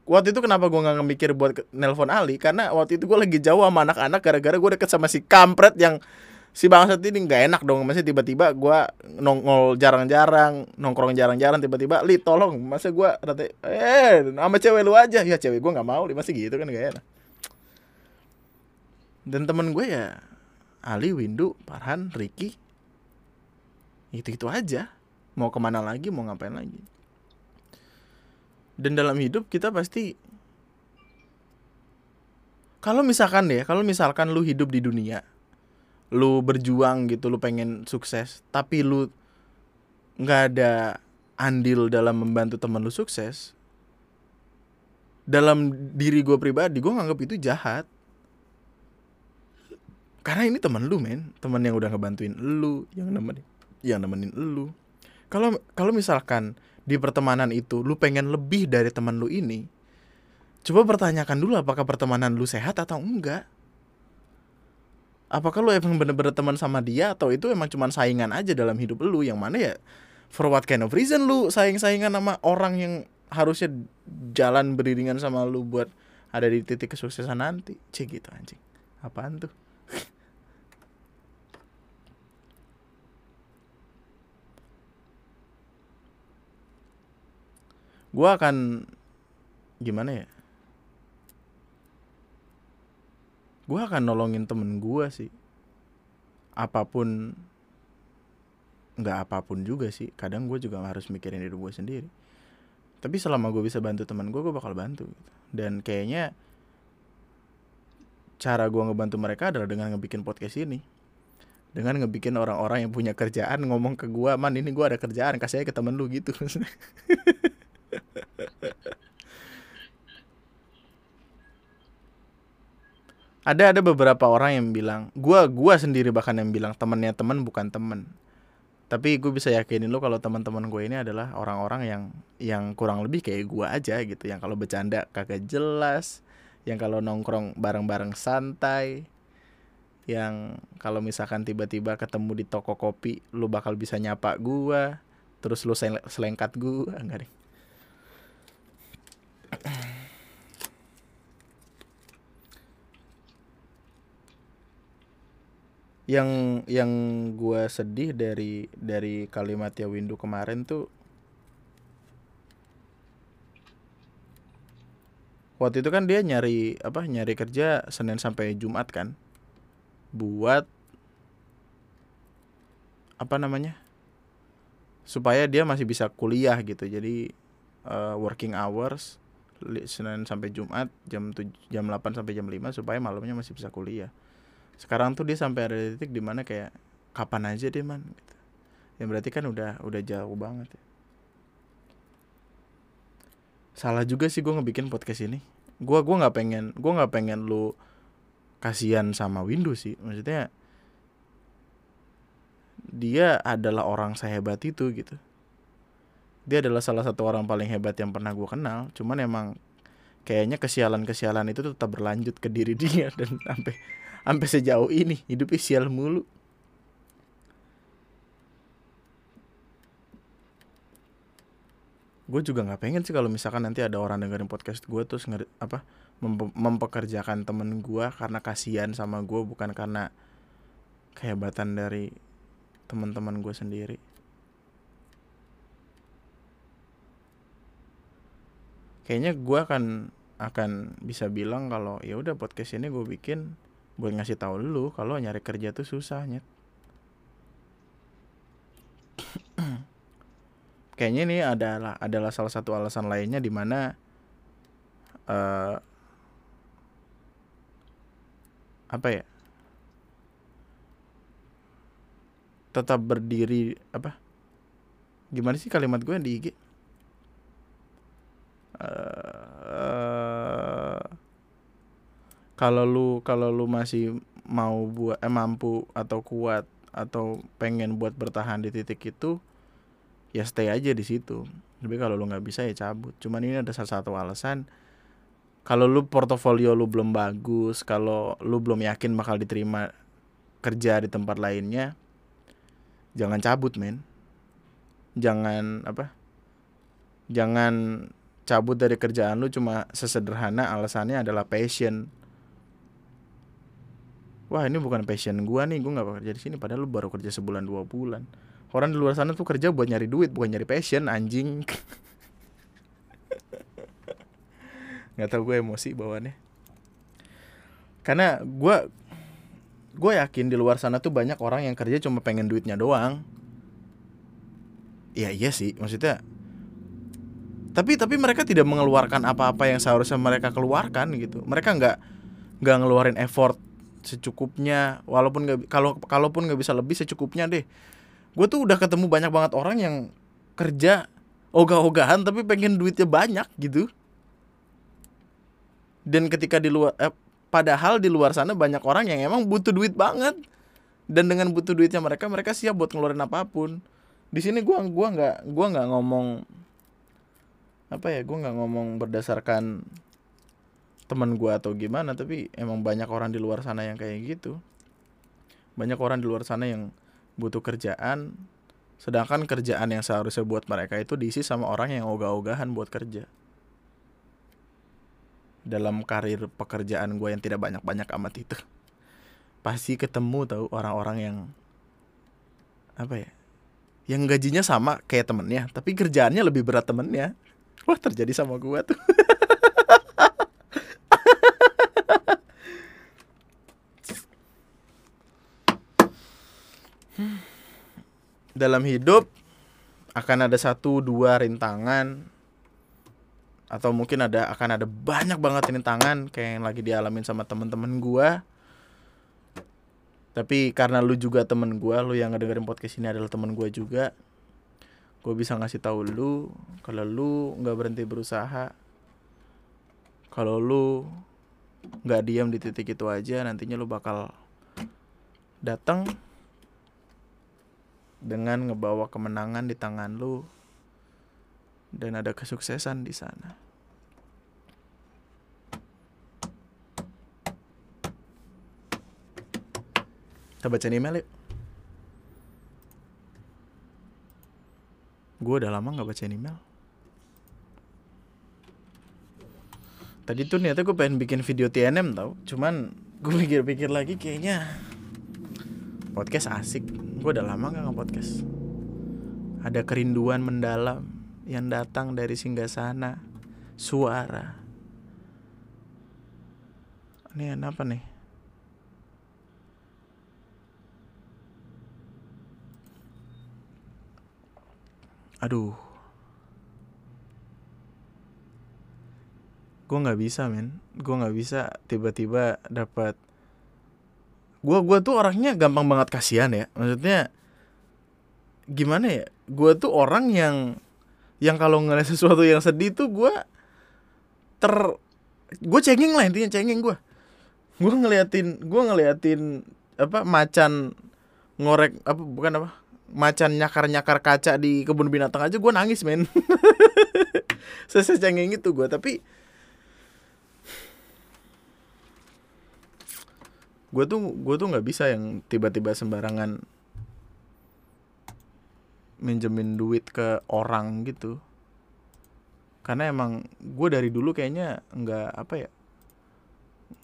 waktu itu kenapa gue nggak mikir buat nelpon Ali? Karena waktu itu gue lagi jauh sama anak-anak gara-gara gue deket sama si kampret yang si bangsat ini nggak enak dong. Masih tiba-tiba gue nongol jarang-jarang nongkrong jarang-jarang tiba-tiba li tolong masa gue rata eh sama cewek lu aja. Ya cewek gue nggak mau li masih gitu kan gak enak. Dan temen gue ya Ali Windu Farhan Ricky itu itu aja. Mau ke mana lagi mau ngapain lagi dan dalam hidup kita pasti kalau misalkan ya kalau misalkan lu hidup di dunia lu berjuang gitu lu pengen sukses tapi lu nggak ada andil dalam membantu teman lu sukses dalam diri gue pribadi gue nganggap itu jahat. Karena ini teman lu men. Teman yang udah ngebantuin lu yang nemenin yang nemenin lu. Kalau kalau misalkan di pertemanan itu lu pengen lebih dari teman lu ini. Coba pertanyakan dulu apakah pertemanan lu sehat atau enggak? Apakah lu emang bener-bener teman sama dia atau itu emang cuman saingan aja dalam hidup lu? Yang mana ya for what kind of reason lu saing-saingan sama orang yang harusnya jalan beriringan sama lu buat ada di titik kesuksesan nanti? Cek gitu anjing. Apaan tuh gua akan gimana ya? Gua akan nolongin temen gua sih. Apa pun nggak apa pun juga sih. Kadang gue juga harus mikirin diri gue sendiri. Tapi selama gue bisa bantu teman gue gue bakal bantu gitu. dan kayaknya cara gue ngebantu mereka adalah dengan ngebikin podcast ini. Dengan ngebikin orang-orang yang punya kerjaan ngomong ke gue man ini gue ada kerjaan kasih aja ke temen lu gitu ada ada beberapa orang yang bilang gua gua sendiri bahkan yang bilang temannya teman bukan teman tapi gue bisa yakinin lo kalau teman-teman gue ini adalah orang-orang yang yang kurang lebih kayak gue aja gitu. Yang kalau bercanda kagak jelas yang kalau nongkrong bareng-bareng santai yang kalau misalkan tiba-tiba ketemu di toko kopi lu bakal bisa nyapa gue terus sel- selengkat gue enggak deh yang yang gua sedih dari dari kalimat ya Windu kemarin tuh waktu itu kan dia nyari apa nyari kerja Senin sampai Jumat kan buat apa namanya supaya dia masih bisa kuliah gitu. Jadi uh, working hours Senin sampai Jumat jam 7, jam 8 sampai jam 5 supaya malamnya masih bisa kuliah sekarang tuh dia sampai ada di di mana kayak kapan aja deh man? Gitu. yang berarti kan udah udah jauh banget ya. Salah juga sih gue ngebikin podcast ini. Gue gua nggak pengen gue nggak pengen lu kasihan sama Windows sih. Maksudnya dia adalah orang sehebat itu gitu. Dia adalah salah satu orang paling hebat yang pernah gue kenal. Cuman emang kayaknya kesialan-kesialan itu tetap berlanjut ke diri dia dan sampai sampai sejauh ini hidupnya sial mulu. Gue juga nggak pengen sih kalau misalkan nanti ada orang dengerin podcast gue terus nger apa mem mempekerjakan temen gue karena kasihan sama gue bukan karena kehebatan dari teman-teman gue sendiri. Kayaknya gue akan akan bisa bilang kalau ya udah podcast ini gue bikin buat ngasih tahu lu kalau nyari kerja tuh susah nyet. Kayaknya ini adalah adalah salah satu alasan lainnya di mana uh, apa ya? Tetap berdiri apa? Gimana sih kalimat gue di IG uh, kalau lu kalau lu masih mau buat eh, mampu atau kuat atau pengen buat bertahan di titik itu ya stay aja di situ. Tapi kalau lu nggak bisa ya cabut. Cuman ini ada salah satu alasan kalau lu portofolio lu belum bagus kalau lu belum yakin bakal diterima kerja di tempat lainnya jangan cabut men. Jangan apa jangan cabut dari kerjaan lu cuma sesederhana alasannya adalah passion wah ini bukan passion gua nih gua nggak kerja di sini padahal lu baru kerja sebulan dua bulan. Orang di luar sana tuh kerja buat nyari duit bukan nyari passion anjing. Nggak tahu gue emosi bawaannya. Karena gue gue yakin di luar sana tuh banyak orang yang kerja cuma pengen duitnya doang. Ya iya sih maksudnya. Tapi tapi mereka tidak mengeluarkan apa-apa yang seharusnya mereka keluarkan gitu. Mereka nggak nggak ngeluarin effort secukupnya walaupun nggak kalau kalaupun nggak bisa lebih secukupnya deh. Gue tuh udah ketemu banyak banget orang yang kerja ogah-ogahan tapi pengen duitnya banyak gitu. Dan ketika di luar eh, padahal di luar sana banyak orang yang emang butuh duit banget. Dan dengan butuh duitnya mereka mereka siap buat ngeluarin apa pun. Di sini gua gua nggak gua nggak ngomong apa ya gua nggak ngomong berdasarkan teman gua atau gimana tapi emang banyak orang di luar sana yang kayak gitu. Banyak orang di luar sana yang butuh kerjaan sedangkan kerjaan yang seharusnya buat mereka itu diisi sama orang yang ogah-ogahan buat kerja. Dalam karir pekerjaan gue yang tidak banyak-banyak amat itu pasti ketemu tahu orang-orang yang apa ya yang gajinya sama kayak temennya tapi kerjaannya lebih berat temennya. Wah terjadi sama gue tuh dalam hidup akan ada satu dua rintangan. Atau mungkin ada akan ada banyak banget rintangan kayak yang lagi dialamin sama temen-temen gua. Tapi karena lu juga temen gua lu yang ngedengerin podcast ini adalah temen gua juga. Gue bisa ngasih tahu lu kalau lu nggak berhenti berusaha. Kalau lu nggak diam di titik itu aja nantinya lu bakal datang dengan ngebawa kemenangan di tangan lu dan ada kesuksesan di sana. Kita baca email yuk. Gue udah lama gak baca email. Tadi tuh niatnya gue pengen bikin video TNM tau Cuman gue pikir-pikir lagi kayaknya Podcast asik Gue udah lama gak nge-podcast Ada kerinduan mendalam yang datang dari singgasana suara. Ini apa nih? Aduh. Gue nggak bisa men, gue nggak bisa tiba-tiba dapat. Gue gua tuh orangnya gampang banget kasihan ya, maksudnya gimana ya? Gue tuh orang yang yang kalau ngeliat sesuatu yang sedih tuh gue ter gue cengeng lah intinya cengeng gue gue ngeliatin gue ngeliatin apa macan ngorek apa bukan apa macan nyakar nyakar kaca di kebun binatang aja gue nangis men. Saya cengeng itu gue tapi gue tuh gue tuh nggak bisa yang tiba-tiba sembarangan minjemin duit ke orang gitu. Karena emang gue dari dulu kayaknya nggak apa ya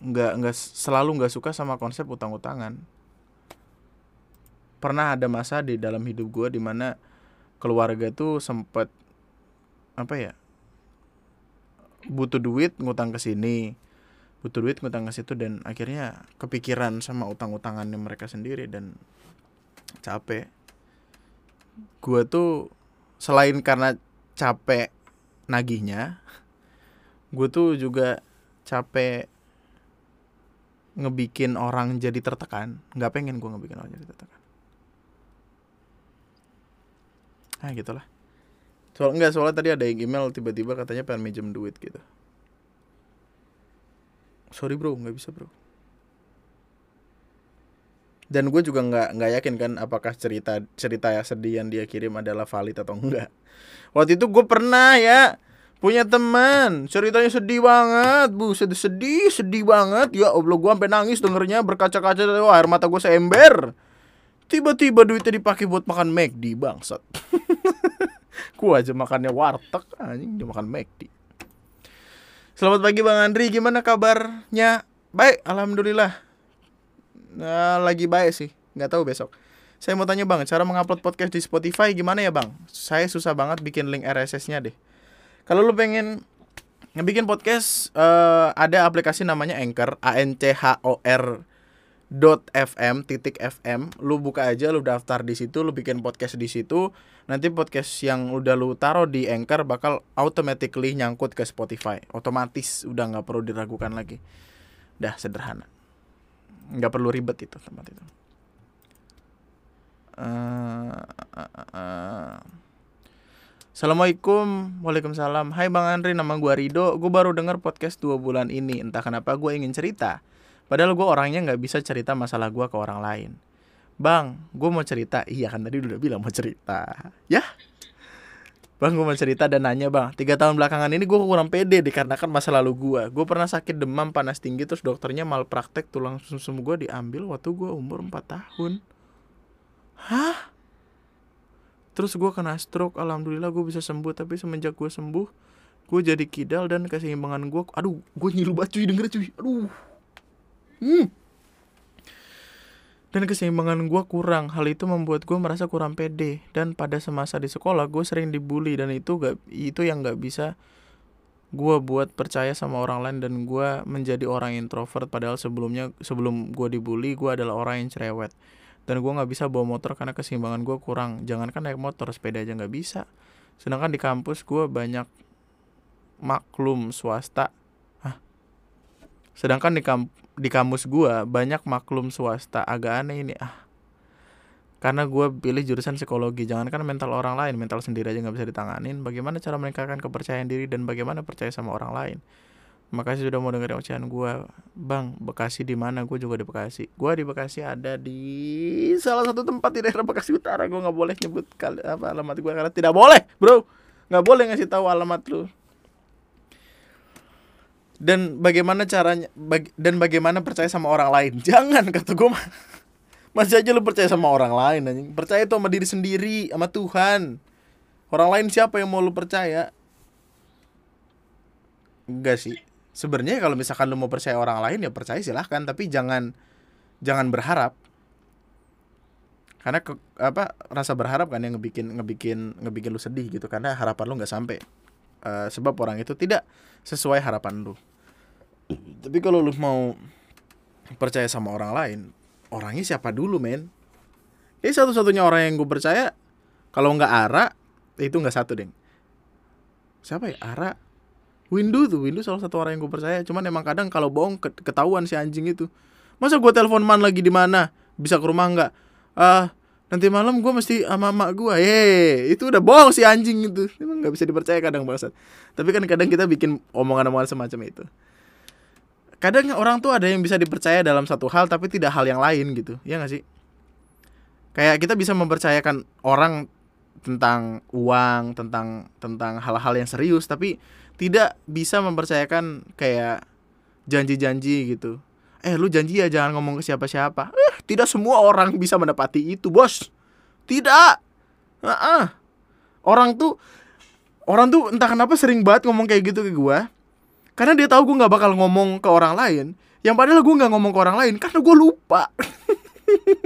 nggak nggak selalu nggak suka sama konsep utang-utangan. Pernah ada masa di dalam hidup gue di mana keluarga tuh sempet apa ya butuh duit ngutang ke sini butuh duit ngutang ke situ dan akhirnya kepikiran sama utang-utangannya mereka sendiri dan capek. Gue tuh selain karena capek nagihnya gue tuh juga capek ngebikin orang jadi tertekan. Nggak pengen gue ngebikin orang jadi tertekan. Ah gitulah. Soal enggak soalnya tadi ada yang email tiba-tiba katanya pengen minjem duit gitu sorry bro. Nggak bisa bro. Dan gue juga nggak nggak yakin kan apakah cerita cerita sedih yang dia kirim adalah valid atau enggak waktu itu gue pernah ya punya teman. Ceritanya sedih banget. Bu sedih sedih sedih banget. Ya allah gue sampai nangis dengernya. Berkaca-kaca wah, air mata gue seember. Tiba-tiba duitnya dipakai buat makan McD bangsat. Gue aja makannya warteg anjing dia makan McD selamat pagi bang Andri gimana kabarnya baik alhamdulillah Nah, lagi baik sih, nggak tahu besok. Saya mau tanya bang, cara mengupload podcast di Spotify gimana ya bang? Saya susah banget bikin link RSS-nya deh. Kalau lu pengen ngebikin podcast, uh, ada aplikasi namanya Anchor, A N C H O R dot fm titik fm lu buka aja lu daftar di situ lu bikin podcast di situ nanti podcast yang udah lu taruh di anchor bakal automatically nyangkut ke Spotify otomatis udah nggak perlu diragukan lagi dah sederhana nggak perlu ribet itu tempat itu eh, eh, eh. Assalamualaikum, waalaikumsalam. Hai Bang Andri, nama gua Rido. Gue baru denger podcast dua bulan ini. Entah kenapa gue ingin cerita. Padahal gue orangnya nggak bisa cerita masalah gua ke orang lain. Bang, gue mau cerita. Iya kan tadi udah bilang mau cerita. Ya, Bang, gue mau cerita dan nanya bang. Tiga tahun belakangan ini gue kurang pede dikarenakan masa lalu gue. Gue pernah sakit demam panas tinggi terus dokternya malpraktek tulang sumsum gue diambil waktu gue umur 4 tahun. Hah? Terus gue kena stroke, alhamdulillah gue bisa sembuh. Tapi semenjak gue sembuh, gue jadi kidal dan keseimbangan gue, aduh, gue nyilu banget cuy, denger cuy, aduh. Hmm. Dan keseimbangan gue kurang. Hal itu membuat gue merasa kurang pede. Dan pada semasa di sekolah, gue sering dibully dan itu gak, itu yang gak bisa gue buat percaya sama orang lain dan gue menjadi orang introvert padahal sebelumnya sebelum gue dibully gue adalah orang yang cerewet dan gue nggak bisa bawa motor karena keseimbangan gue kurang jangankan naik motor sepeda aja nggak bisa sedangkan di kampus gue banyak maklum swasta Hah? sedangkan di kamp di kampus gue banyak maklum swasta agak aneh ini ah. Karena gue pilih jurusan psikologi jangankan mental orang lain mental sendiri aja nggak bisa ditanganin. Bagaimana cara meningkatkan kepercayaan diri dan bagaimana percaya sama orang lain? Makasih sudah mau dengerin ocehan gue Bang, Bekasi di mana? Gue juga di Bekasi. Gue di Bekasi ada di salah satu tempat di daerah Bekasi Utara. Gue nggak boleh nyebut kali, apa alamat gue karena tidak boleh bro. Nggak boleh ngasih tahu alamat lu dan bagaimana caranya bag, dan bagaimana percaya sama orang lain? Jangan kata gue masih aja lu percaya sama orang lain anjing. Percaya tuh sama diri sendiri sama Tuhan. Orang lain siapa yang mau lu percaya? Enggak sih. Sebenarnya kalau misalkan lu mau percaya orang lain ya percaya silahkan. Tapi jangan jangan berharap. Karena ke, apa rasa berharap kan yang ngebikin ngebikin ngebikin lu sedih gitu. Karena harapan lu nggak sampai. Uh, sebab orang itu tidak sesuai harapan lu tapi kalau lu mau percaya sama orang lain orangnya siapa dulu men? Ini satu-satunya orang yang gue percaya kalau nggak Ara itu nggak satu deng. Siapa ya? Ara? Windu tuh Windu salah satu orang yang gue percaya. Cuman emang kadang kalau bohong ketahuan si anjing itu. Masa gue telepon man lagi di mana? Bisa ke rumah nggak? Ah nanti malam gue mesti sama mak gue ye itu udah bohong si anjing itu. Emang nggak bisa dipercaya kadang bangsat. Tapi kan kadang kita bikin omongan-omongan semacam itu kadang orang tuh ada yang bisa dipercaya dalam satu hal tapi tidak hal yang lain gitu. Ya nggak sih? Kayak kita bisa mempercayakan orang tentang uang tentang tentang hal-hal yang serius tapi tidak bisa mempercayakan kayak janji-janji gitu. Eh lu janji ya jangan ngomong ke siapa-siapa. Eh tidak semua orang bisa mendapati itu bos. Tidak. Uh -uh. orang tuh orang tuh entah kenapa sering banget ngomong kayak gitu ke gue karena dia tahu gue nggak bakal ngomong ke orang lain. Yang padahal gue nggak ngomong ke orang lain karena gue lupa.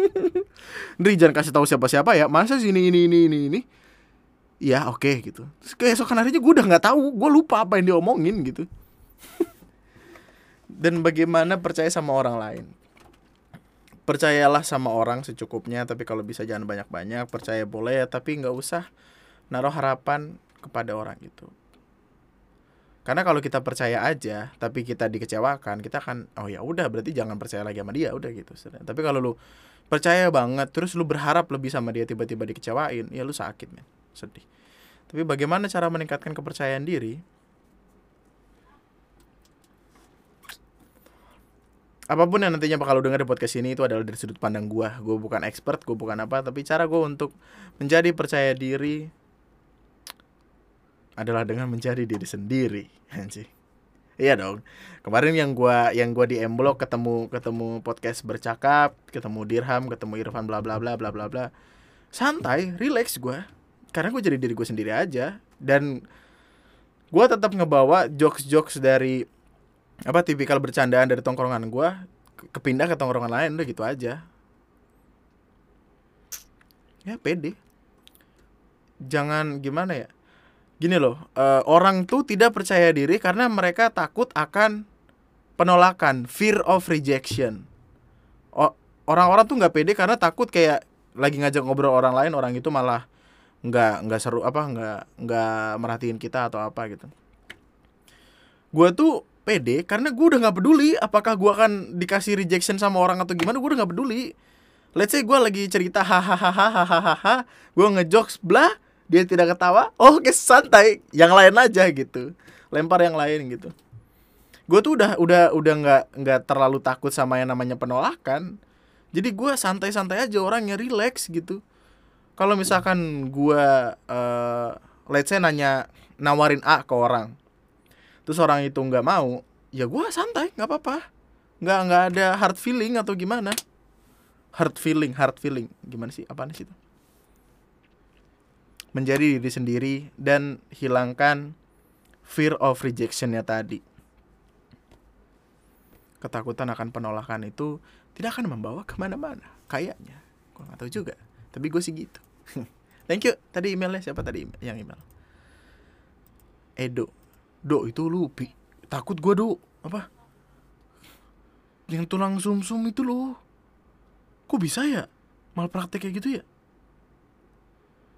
Ndri jangan kasih tahu siapa-siapa ya. Masa sih ini ini ini ini ini? Ya oke okay, gitu. Terus keesokan harinya gue udah nggak tahu. Gue lupa apa yang diomongin gitu. Dan bagaimana percaya sama orang lain? Percayalah sama orang secukupnya tapi kalau bisa jangan banyak-banyak. Percaya boleh tapi nggak usah naruh harapan kepada orang itu karena kalau kita percaya aja tapi kita dikecewakan kita kan oh ya udah berarti jangan percaya lagi sama dia. Udah gitu tapi kalau lu percaya banget terus lu berharap lebih sama dia tiba-tiba dikecewain ya lu sakit men. Sedih. Tapi bagaimana cara meningkatkan kepercayaan diri? Apa pun yang nantinya bakal lo denger di podcast ini itu adalah dari sudut pandang gue gue bukan expert gue bukan apa tapi cara gue untuk menjadi percaya diri adalah dengan menjadi diri sendiri anjing. Iya dong. Kemarin yang gue yang gue di emblok ketemu ketemu podcast bercakap ketemu dirham ketemu irfan bla bla bla bla bla bla. Santai relax gue karena gue jadi diri gue sendiri aja. Dan gue tetap ngebawa jokes jokes dari apa tipikal bercandaan dari tongkrongan gue kepindah ke tongkrongan lain udah gitu aja. Ya pede. Jangan gimana ya gini loh uh, orang tuh tidak percaya diri karena mereka takut akan penolakan fear of rejection. Orang-orang tuh nggak pede karena takut kayak lagi ngajak ngobrol orang lain orang itu malah nggak nggak seru apa nggak nggak merhatiin kita atau apa gitu. Gue tuh pede karena gue udah nggak peduli apakah gue akan dikasih rejection sama orang atau gimana gue udah nggak peduli. Let's say gue lagi cerita hahaha hahaha gue ngejokes blah dia tidak ketawa oh, oke santai. Yang lain aja gitu. Lempar yang lain gitu. Gue tuh udah udah udah nggak nggak terlalu takut sama yang namanya penolakan. Jadi gue santai-santai aja orangnya relax gitu. Kalau misalkan gue uh, let's say nanya nawarin A ke orang terus orang itu nggak mau ya gue santai nggak apa-apa. Nggak nggak ada hard feeling atau gimana. Hard feeling hard feeling. Gimana sih? Apa sih itu menjadi diri sendiri dan hilangkan fear of rejectionnya tadi. Ketakutan akan penolakan itu tidak akan membawa ke mana-mana kayaknya. Gue nggak tahu juga tapi gue sih gitu. Thank you. Tadi emailnya siapa? Tadi yang email. Edo. Do itu lu takut gue do. Apa? Yang tulang sum sum itu loh. Kok bisa ya? Malpraktek kayak gitu ya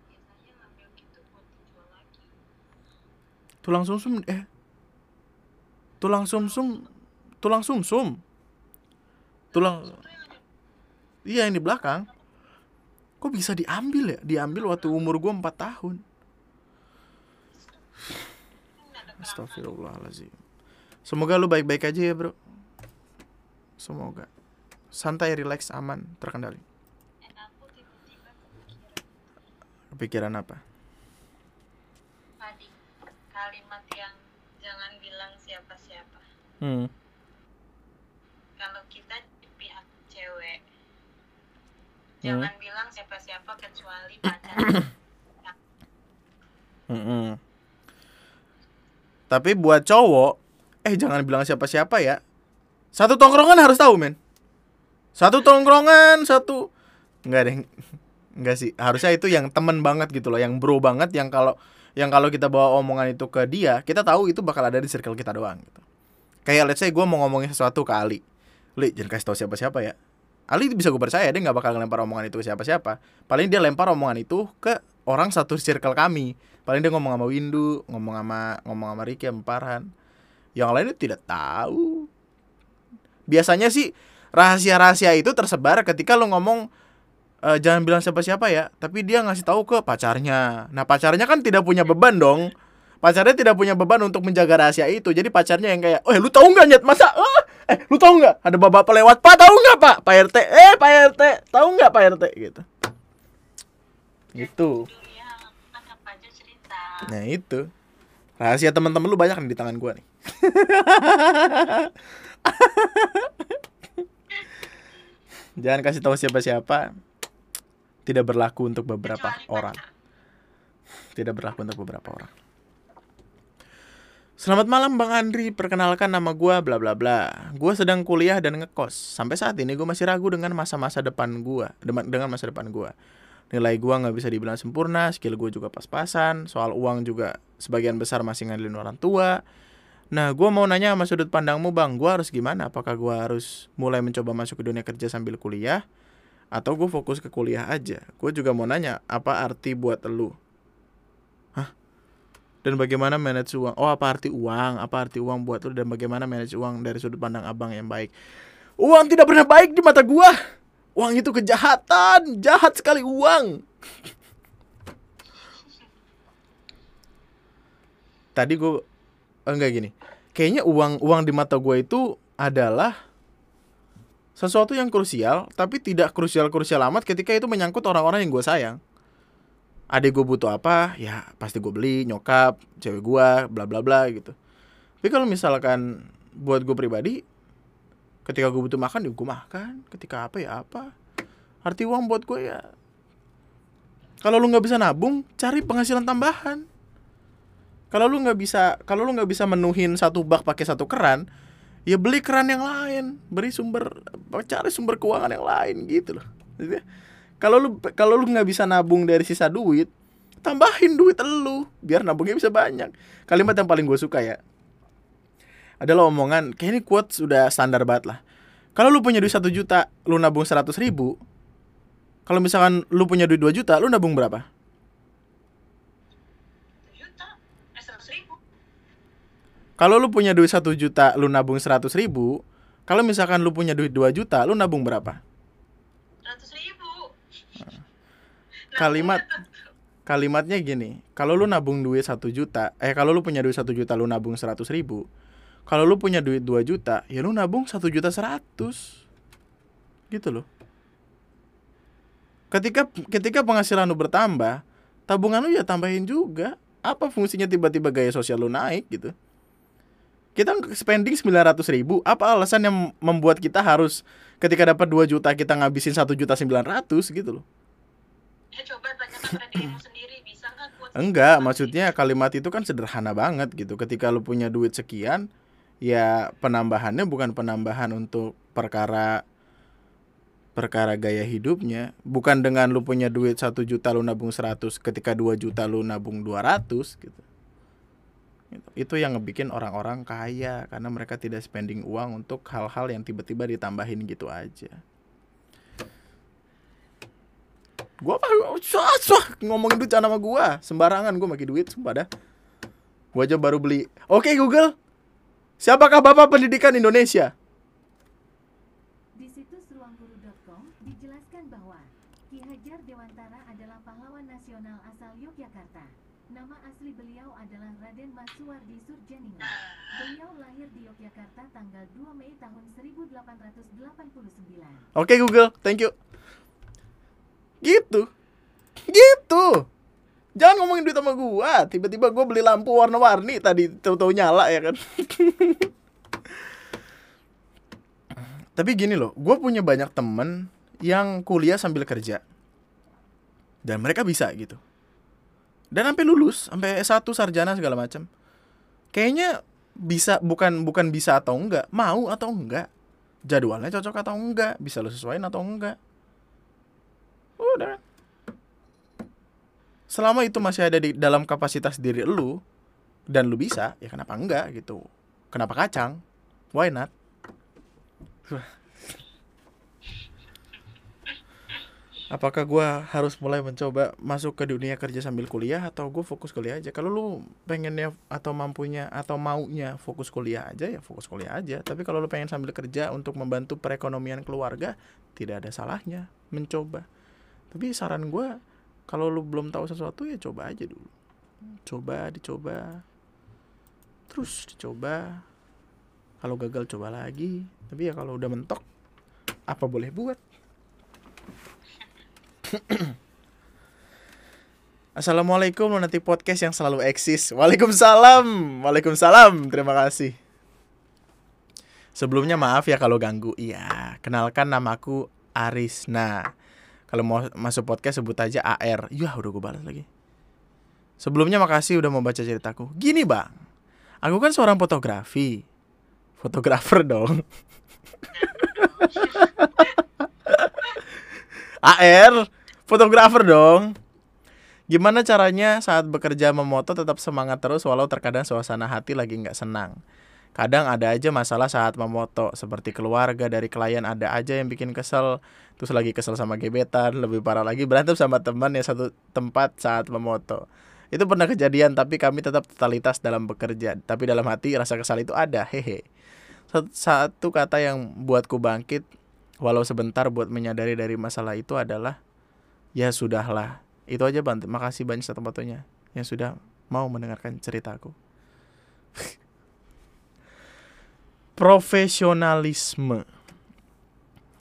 biasanya ngambil gitu buat dijual lagi tulang sum sum eh. Tulang sum sum tulang sum sum tulang iya yang di belakang. Kok bisa diambil ya? Diambil waktu umur gue 4 tahun. Astagfirullahaladzim Semoga lu baik-baik aja ya bro. Semoga. Santai, relax, aman, terkendali. Kepikiran apa? tadi kalimat yang jangan bilang siapa-siapa Hmm. kalau kita di pihak cewek jangan bilang siapa-siapa kecuali pacar Mm-mm. Tapi buat cowok Eh jangan bilang siapa-siapa ya. Satu tongkrongan harus tahu men. Satu tongkrongan Satu. Enggak deh Enggak sih. Harusnya itu yang temen banget gitu loh Yang bro banget Yang kalau yang kalau kita bawa omongan itu ke dia Kita tahu itu bakal ada di circle kita doang gitu Kayak let's say gue mau ngomongin sesuatu ke Ali. Li jangan kasih tahu siapa-siapa ya. Ali bisa gue percaya dia nggak bakal lempar omongan itu ke siapa-siapa. Paling dia lempar omongan itu ke orang satu circle kami. Paling dia ngomong sama Windu ngomong sama ngomong sama Ricky sama Parhan yang lainnya tidak tahu. Biasanya sih rahasia-rahasia itu tersebar ketika lo ngomong "Eh, jangan bilang siapa-siapa ya. Tapi dia ngasih tahu ke pacarnya. Nah pacarnya kan tidak punya beban dong pacarnya tidak punya beban untuk menjaga rahasia itu. Jadi pacarnya yang kayak oh lu tahu nggak nyet? Masa ah? eh lu tahu nggak? Ada bapak pelewat pak tahu nggak pak? Pak rt eh pak rt tahu nggak pak rt gitu. Itu dunia anggap aja cerita Nah itu. Rahasia teman-teman lu banyak nih di tangan gua nih. Jangan kasih tahu siapa-siapa. Tidak berlaku untuk beberapa Kecuali orang. Tidak berlaku untuk beberapa orang Selamat malam Bang Andri, perkenalkan nama gua bla bla bla. Gua sedang kuliah dan ngekos. Sampai saat ini gue masih ragu dengan masa-masa depan gua, dengan masa depan gua. Nilai gua nggak bisa dibilang sempurna, skill gue juga pas-pasan, soal uang juga sebagian besar masih ngandelin orang tua. Nah, gua mau nanya sama sudut pandangmu bang, gua harus gimana? Apakah gua harus mulai mencoba masuk ke dunia kerja sambil kuliah? Atau gue fokus ke kuliah aja? Gue juga mau nanya, apa arti buat elu? Dan bagaimana manage uang? Oh, apa arti uang? Apa arti uang buat lu? Dan bagaimana manage uang dari sudut pandang abang yang baik? Uang tidak pernah baik di mata gua. Uang itu kejahatan, jahat sekali uang. Tadi gue enggak gini. Kayaknya uang uang di mata gue itu adalah sesuatu yang krusial, tapi tidak krusial-krusial amat ketika itu menyangkut orang-orang yang gue sayang. Adik gue butuh apa, ya pasti gue beli, nyokap, cewek gue, bla bla bla gitu. Tapi kalau misalkan buat gue pribadi, ketika gue butuh makan ya gue makan. Ketika apa ya apa. Arti uang buat gue ya. Kalau lu nggak bisa nabung cari penghasilan tambahan. Kalau lu nggak bisa kalau lu nggak bisa menuhin satu bak pakai satu keran ya beli keran yang lain. Beri sumber cari sumber keuangan yang lain gitu loh kalau lu kalau lu nggak bisa nabung dari sisa duit tambahin duit lu biar nabungnya bisa banyak kalimat yang paling gue suka ya adalah omongan kayak ini quote sudah standar banget lah kalau lu punya duit satu juta lu nabung seratus ribu kalau misalkan lu punya duit 2 juta lu nabung berapa eh Kalau lu punya duit satu juta, lu nabung seratus ribu. Kalau misalkan lu punya duit 2 juta, lu nabung berapa? Ratus ribu. Nah, Kalimat kalimatnya gini, kalau lu nabung duit satu juta, eh kalau lu punya duit satu juta, lu nabung seratus ribu. Kalau lu punya duit 2 juta, ya lu nabung satu juta seratus, gitu loh. Ketika ketika penghasilan lu bertambah, tabungan lu ya tambahin juga. Apa fungsinya tiba-tiba gaya sosial lu naik gitu? Kita spending 900 ribu, apa alasan yang membuat kita harus ketika dapat 2 juta kita ngabisin satu juta 900 gitu loh? Ya coba tanyakan pada dirimu sendiri bisa nggak kuat Enggak, maksudnya kalimat itu kan sederhana banget gitu. Ketika lu punya duit sekian, ya penambahannya bukan penambahan untuk perkara perkara gaya hidupnya, bukan dengan lu punya duit satu juta lu nabung 100, ketika 2 juta lu nabung 200 gitu. Gitu. Itu yang ngebikin orang-orang kaya karena mereka tidak spending uang untuk hal-hal yang tiba-tiba ditambahin gitu aja. Gua apa swah, swah, ngomongin duit jangan sama gua. Sembarangan gua pakai duit sumpah dah. Gua aja baru beli. Oke Google. Siapakah Bapak Pendidikan Indonesia? Di situs ruangguru.com dijelaskan bahwa Ki Hajar Dewantara adalah pahlawan nasional asal Yogyakarta. Nama asli beliau adalah Raden Mas Suwardi Surjaningrat. Beliau lahir di Yogyakarta tanggal 2 Mei tahun 1889. Oke Google, thank you. Gitu. Gitu. Jangan ngomongin duit sama gua. Tiba-tiba gua beli lampu warna-warni tadi tahu-tahu nyala ya kan. Tapi gini loh, gua punya banyak temen yang kuliah sambil kerja. Dan mereka bisa gitu. Dan sampai lulus, sampai S1 sarjana segala macam. Kayaknya bisa bukan bukan bisa atau enggak, mau atau enggak. Jadwalnya cocok atau enggak, bisa lo sesuaiin atau enggak. Udah. Selama itu masih ada di dalam kapasitas diri lu dan lu bisa, ya kenapa enggak gitu. Kenapa kacang? Why not? Apakah gua harus mulai mencoba masuk ke dunia kerja sambil kuliah atau gue fokus kuliah aja? Kalau lu pengennya atau mampunya atau maunya fokus kuliah aja ya fokus kuliah aja. Tapi kalau lu pengen sambil kerja untuk membantu perekonomian keluarga, tidak ada salahnya mencoba. Tapi saran gua kalau lu belum tahu sesuatu ya coba aja dulu. Coba, dicoba. Terus dicoba. Kalau gagal coba lagi. Tapi ya kalau udah mentok apa boleh buat? Assalamualaikum nanti podcast yang selalu eksis. Waalaikumsalam. Waalaikumsalam. Terima kasih. Sebelumnya maaf ya kalau ganggu. Iya, kenalkan namaku Arisna. Kalau mau masuk podcast sebut aja AR. Yah, udah gue balas lagi. Sebelumnya makasih udah mau baca ceritaku. Gini, Bang. Aku kan seorang fotografi. Fotografer dong. AR, fotografer dong. Gimana caranya saat bekerja memoto tetap semangat terus walau terkadang suasana hati lagi nggak senang. Kadang ada aja masalah saat memoto, seperti keluarga dari klien ada aja yang bikin kesel, terus lagi kesel sama gebetan, lebih parah lagi berantem sama teman yang satu tempat saat memoto. Itu pernah kejadian, tapi kami tetap totalitas dalam bekerja. Tapi dalam hati rasa kesal itu ada, hehe. Satu, kata yang buatku bangkit, walau sebentar buat menyadari dari masalah itu adalah, ya sudahlah. Itu aja Bang, makasih banyak satu fotonya yang sudah mau mendengarkan ceritaku. Profesionalisme.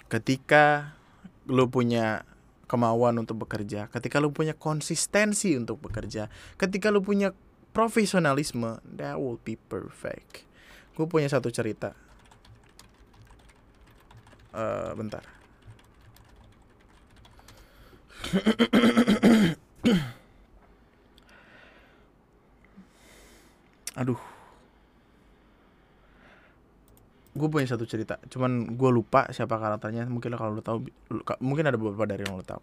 Ketika lu punya kemauan untuk bekerja, ketika lu punya konsistensi untuk bekerja, ketika lu punya profesionalisme, that will be perfect. Gue punya satu cerita. Eh, bentar. Aduh. Gue punya satu cerita, cuman gue lupa siapa karakternya. Mungkin kalau lo tahu, mungkin ada beberapa dari yang lo tahu.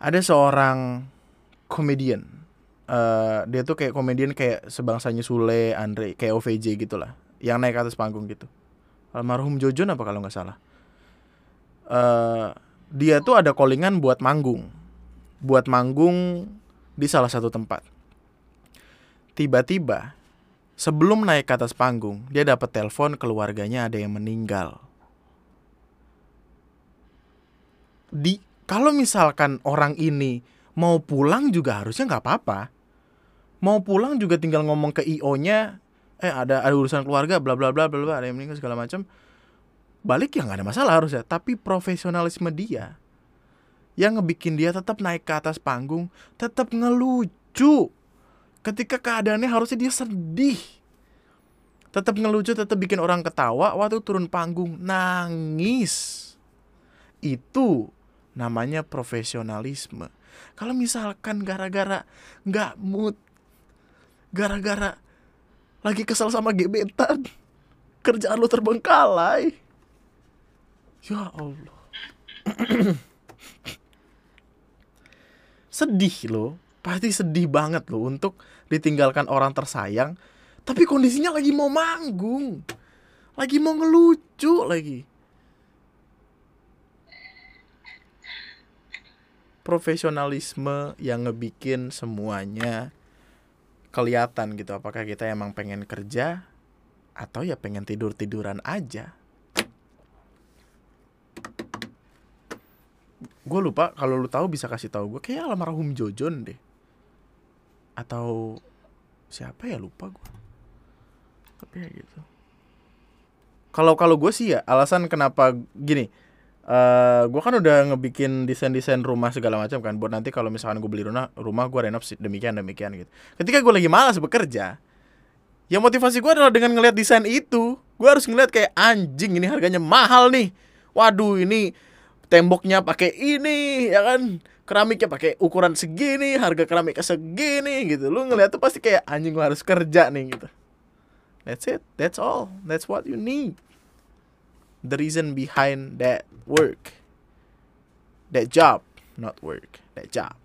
Ada seorang komedian. Eh dia tuh kayak komedian kayak sebangsanya Sule, Andre, kayak OVJ gitulah, yang naik atas panggung gitu. Almarhum Jojon apa kalau nggak salah. Eh dia tuh ada callingan buat manggung, buat manggung di salah satu tempat. Tiba-tiba sebelum naik ke atas panggung, dia dapat telepon keluarganya ada yang meninggal. Di kalau misalkan orang ini mau pulang juga harusnya nggak apa-apa. Mau pulang juga tinggal ngomong ke IO-nya, eh ada ada urusan keluarga, bla bla bla bla bla, ada yang meninggal segala macam. Balik ya nggak ada masalah harusnya. Tapi profesionalisme dia yang ngebikin dia tetap naik ke atas panggung, tetap ngelucu. Ketika keadaannya harusnya dia sedih. Tetap ngelucu, tetap bikin orang ketawa waktu turun panggung nangis. Itu namanya profesionalisme. Kalau misalkan gara-gara nggak mood, gara-gara lagi kesel sama gebetan, kerjaan lu terbengkalai. Ya Allah. sedih loh, pasti sedih banget loh untuk ditinggalkan orang tersayang, tapi kondisinya lagi mau manggung, lagi mau ngelucu lagi. Profesionalisme yang ngebikin semuanya kelihatan gitu apakah kita emang pengen kerja atau ya pengen tidur-tiduran aja. gue lupa kalau lu tahu bisa kasih tahu gue kayak almarhum Jojon deh atau siapa ya? Lupa gue tapi ya gitu. Kalau kalau gue sih ya alasan kenapa gini uh, gue kan udah ngebikin desain desain rumah segala macam kan. Buat nanti kalau misalkan gue beli rumah rumah gue renov demikian demikian gitu. Ketika gue lagi malas bekerja ya motivasi gue adalah dengan ngelihat desain itu. Gue harus ngeliat kayak anjing ini harganya mahal nih. Waduh ini temboknya pakai ini ya kan keramiknya pakai ukuran segini harga keramiknya segini gitu. Lu ngeliat tuh pasti kayak anjing gua harus kerja nih gitu. That's it. That's all. That's what you need. The reason behind that work. That job not work. That job.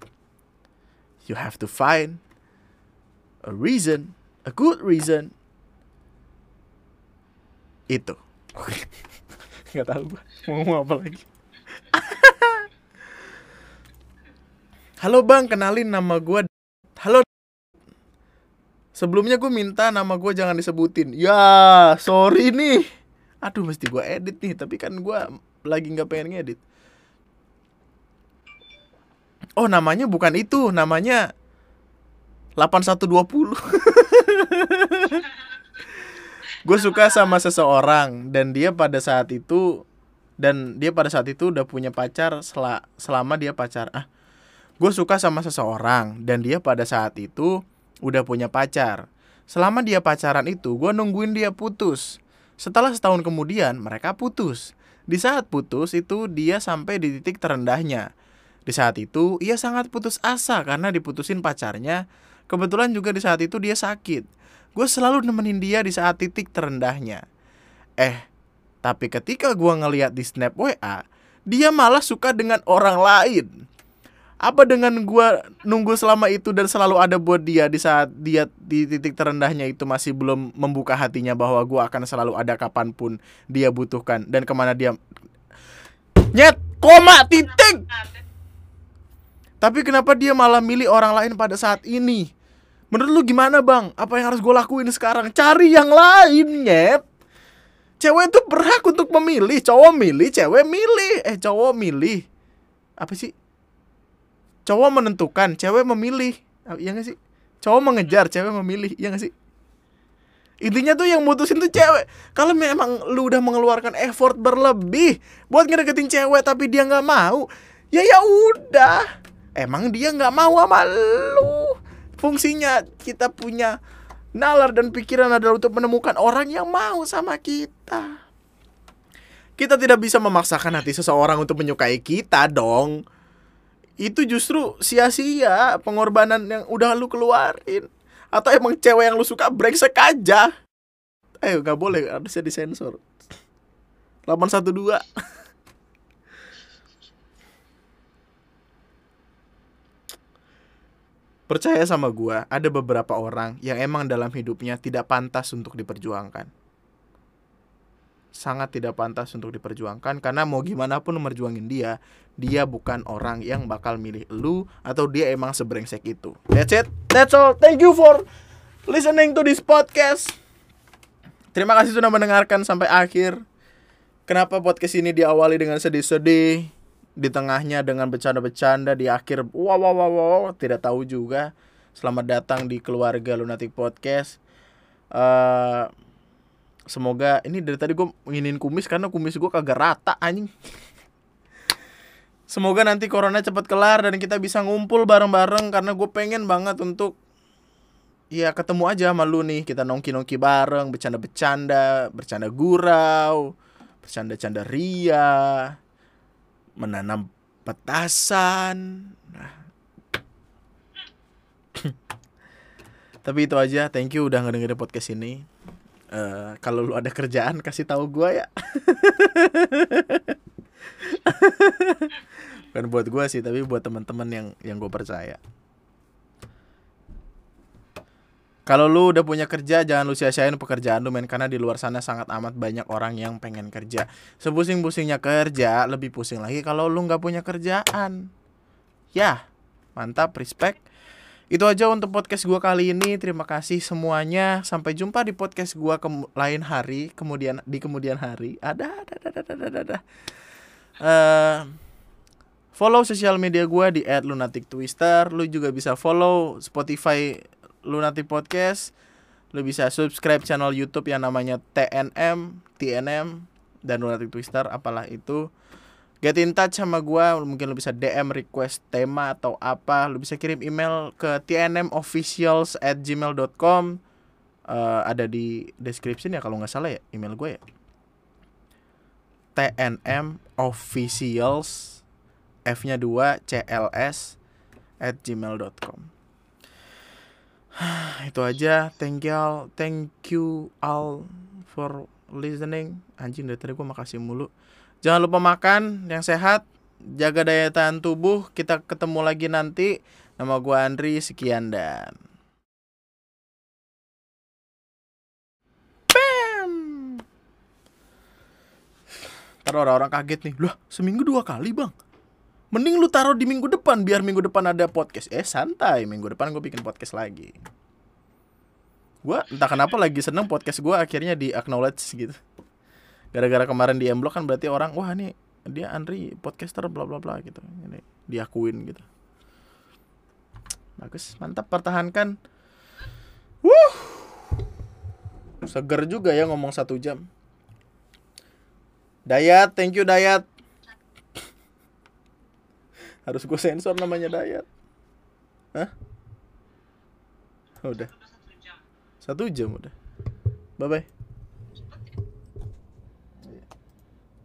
You have to find a reason a good reason. Itu. Nggak tahu gua. Mau ngomong apa lagi Halo bang, kenalin nama gue Halo Sebelumnya gue minta nama gue jangan disebutin. Ya, sorry nih. Aduh, mesti gue edit nih Tapi kan gue lagi gak pengen ngedit. Oh, namanya bukan itu Namanya 8120 Gue suka sama seseorang Dan dia pada saat itu Dan dia pada saat itu udah punya pacar sel Selama dia pacar Ah, gue suka sama seseorang dan dia pada saat itu udah punya pacar. Selama dia pacaran itu, gue nungguin dia putus. Setelah setahun kemudian, mereka putus. Di saat putus itu dia sampai di titik terendahnya. Di saat itu, ia sangat putus asa karena diputusin pacarnya. Kebetulan juga di saat itu dia sakit. Gue selalu nemenin dia di saat titik terendahnya. Eh, tapi ketika gue ngeliat di snap WA, dia malah suka dengan orang lain apa dengan gua nunggu selama itu dan selalu ada buat dia di saat dia di titik terendahnya itu masih belum membuka hatinya bahwa gua akan selalu ada kapan pun dia butuhkan? Dan ke mana dia? Nyet koma titik! Tapi kenapa dia malah milih orang lain pada saat ini? Menurut lu gimana bang? Apa yang harus gue lakuin sekarang? Cari yang lain nyet! Cewek itu berhak untuk memilih. Cowok milih cewek milih. Eh cowok milih. Apa sih cowok menentukan cewek memilih. Iya gak sih? Cowok mengejar cewek memilih. Iya gak sih? Intinya tuh yang mutusin tuh cewek. Kalau memang lu udah mengeluarkan effort berlebih buat ngedeketin cewek tapi dia nggak mau ya ya udah. Emang dia nggak mau sama lu. Fungsinya kita punya nalar dan pikiran adalah untuk menemukan orang yang mau sama kita. Kita tidak bisa memaksakan hati seseorang untuk menyukai kita dong itu justru sia-sia pengorbanan yang udah lu keluarin. Atau emang cewek yang lu suka brengsek aja. Eh nggak boleh harusnya disensor. 812 Percaya sama gua, ada beberapa orang yang emang dalam hidupnya tidak pantas untuk diperjuangkan sangat tidak pantas untuk diperjuangkan karena mau gimana pun merjuangin dia dia bukan orang yang bakal milih lu atau dia emang sebrengsek itu that's it that's all thank you for listening to this podcast. Terima kasih sudah mendengarkan sampai akhir. Kenapa podcast ini diawali dengan sedih-sedih, di tengahnya dengan bercanda-bercanda, di akhir wow wow wow wow, tidak tahu juga. Selamat datang di keluarga Lunatic Podcast. Eh semoga ini dari tadi gue nginin kumis karena kumis gue kagak rata anjing. Semoga nanti corona cepat kelar dan kita bisa ngumpul bareng-bareng karena gue pengen banget untuk ya ketemu aja sama lu nih kita nongki-nongki bareng bercanda-bercanda bercanda gurau bercanda-canda ria menanam petasan nah. tapi itu aja thank you udah ngedengerin podcast ini Eh, kalau lu ada kerjaan kasih tahu gua ya bukan buat gua sih tapi buat teman-teman yang yang gue percaya Kalau lu udah punya kerja, jangan lu sia-siain pekerjaan lu men karena di luar sana sangat amat banyak orang yang pengen kerja. Sebusing-busingnya kerja, lebih pusing lagi kalau lu nggak punya kerjaan. Ya, mantap, respect. Itu aja untuk podcast gua kali ini. Terima kasih semuanya. Sampai jumpa di podcast gua kem- lain hari, kemudian di kemudian hari. Ada, ada, ada, ada, ada. Eh, follow sosial media gua di @lunatictwister. Lu juga bisa follow Spotify Lunatic Podcast. Lu bisa subscribe channel YouTube yang namanya TNM, TNM dan Lunatic Twister apalah itu. Get in touch sama gua, mungkin lu bisa DM request tema atau apa. Lu bisa kirim email ke tnmofficials at gmail.com Eh, Ada di description ya kalau nggak salah ya email gue ya. TNM officials F-nya 2 CLS at gmail.com itu aja. Thank you all. Thank you all for listening. Anjing dari tadi gue makasih mulu jangan lupa makan yang sehat jaga daya tahan tubuh kita ketemu lagi nanti nama gue Andri sekian dan Bam! Ntar orang-orang kaget nih Lah seminggu dua kali bang Mending lu taruh di minggu depan biar minggu depan ada podcast. Eh santai, minggu depan gue bikin podcast lagi. Gua entah kenapa lagi seneng podcast gua akhirnya di acknowledge gitu. Gara-gara kemarin di M-Block kan berarti orang wah nih dia Andri podcaster bla bla bla gitu. Ini diakuin gitu. Bagus, mantap pertahankan. Wuh. Seger juga ya ngomong satu jam. Dayat, thank you Dayat harus gue sensor namanya Dayat Hah? Udah Satu jam udah Bye bye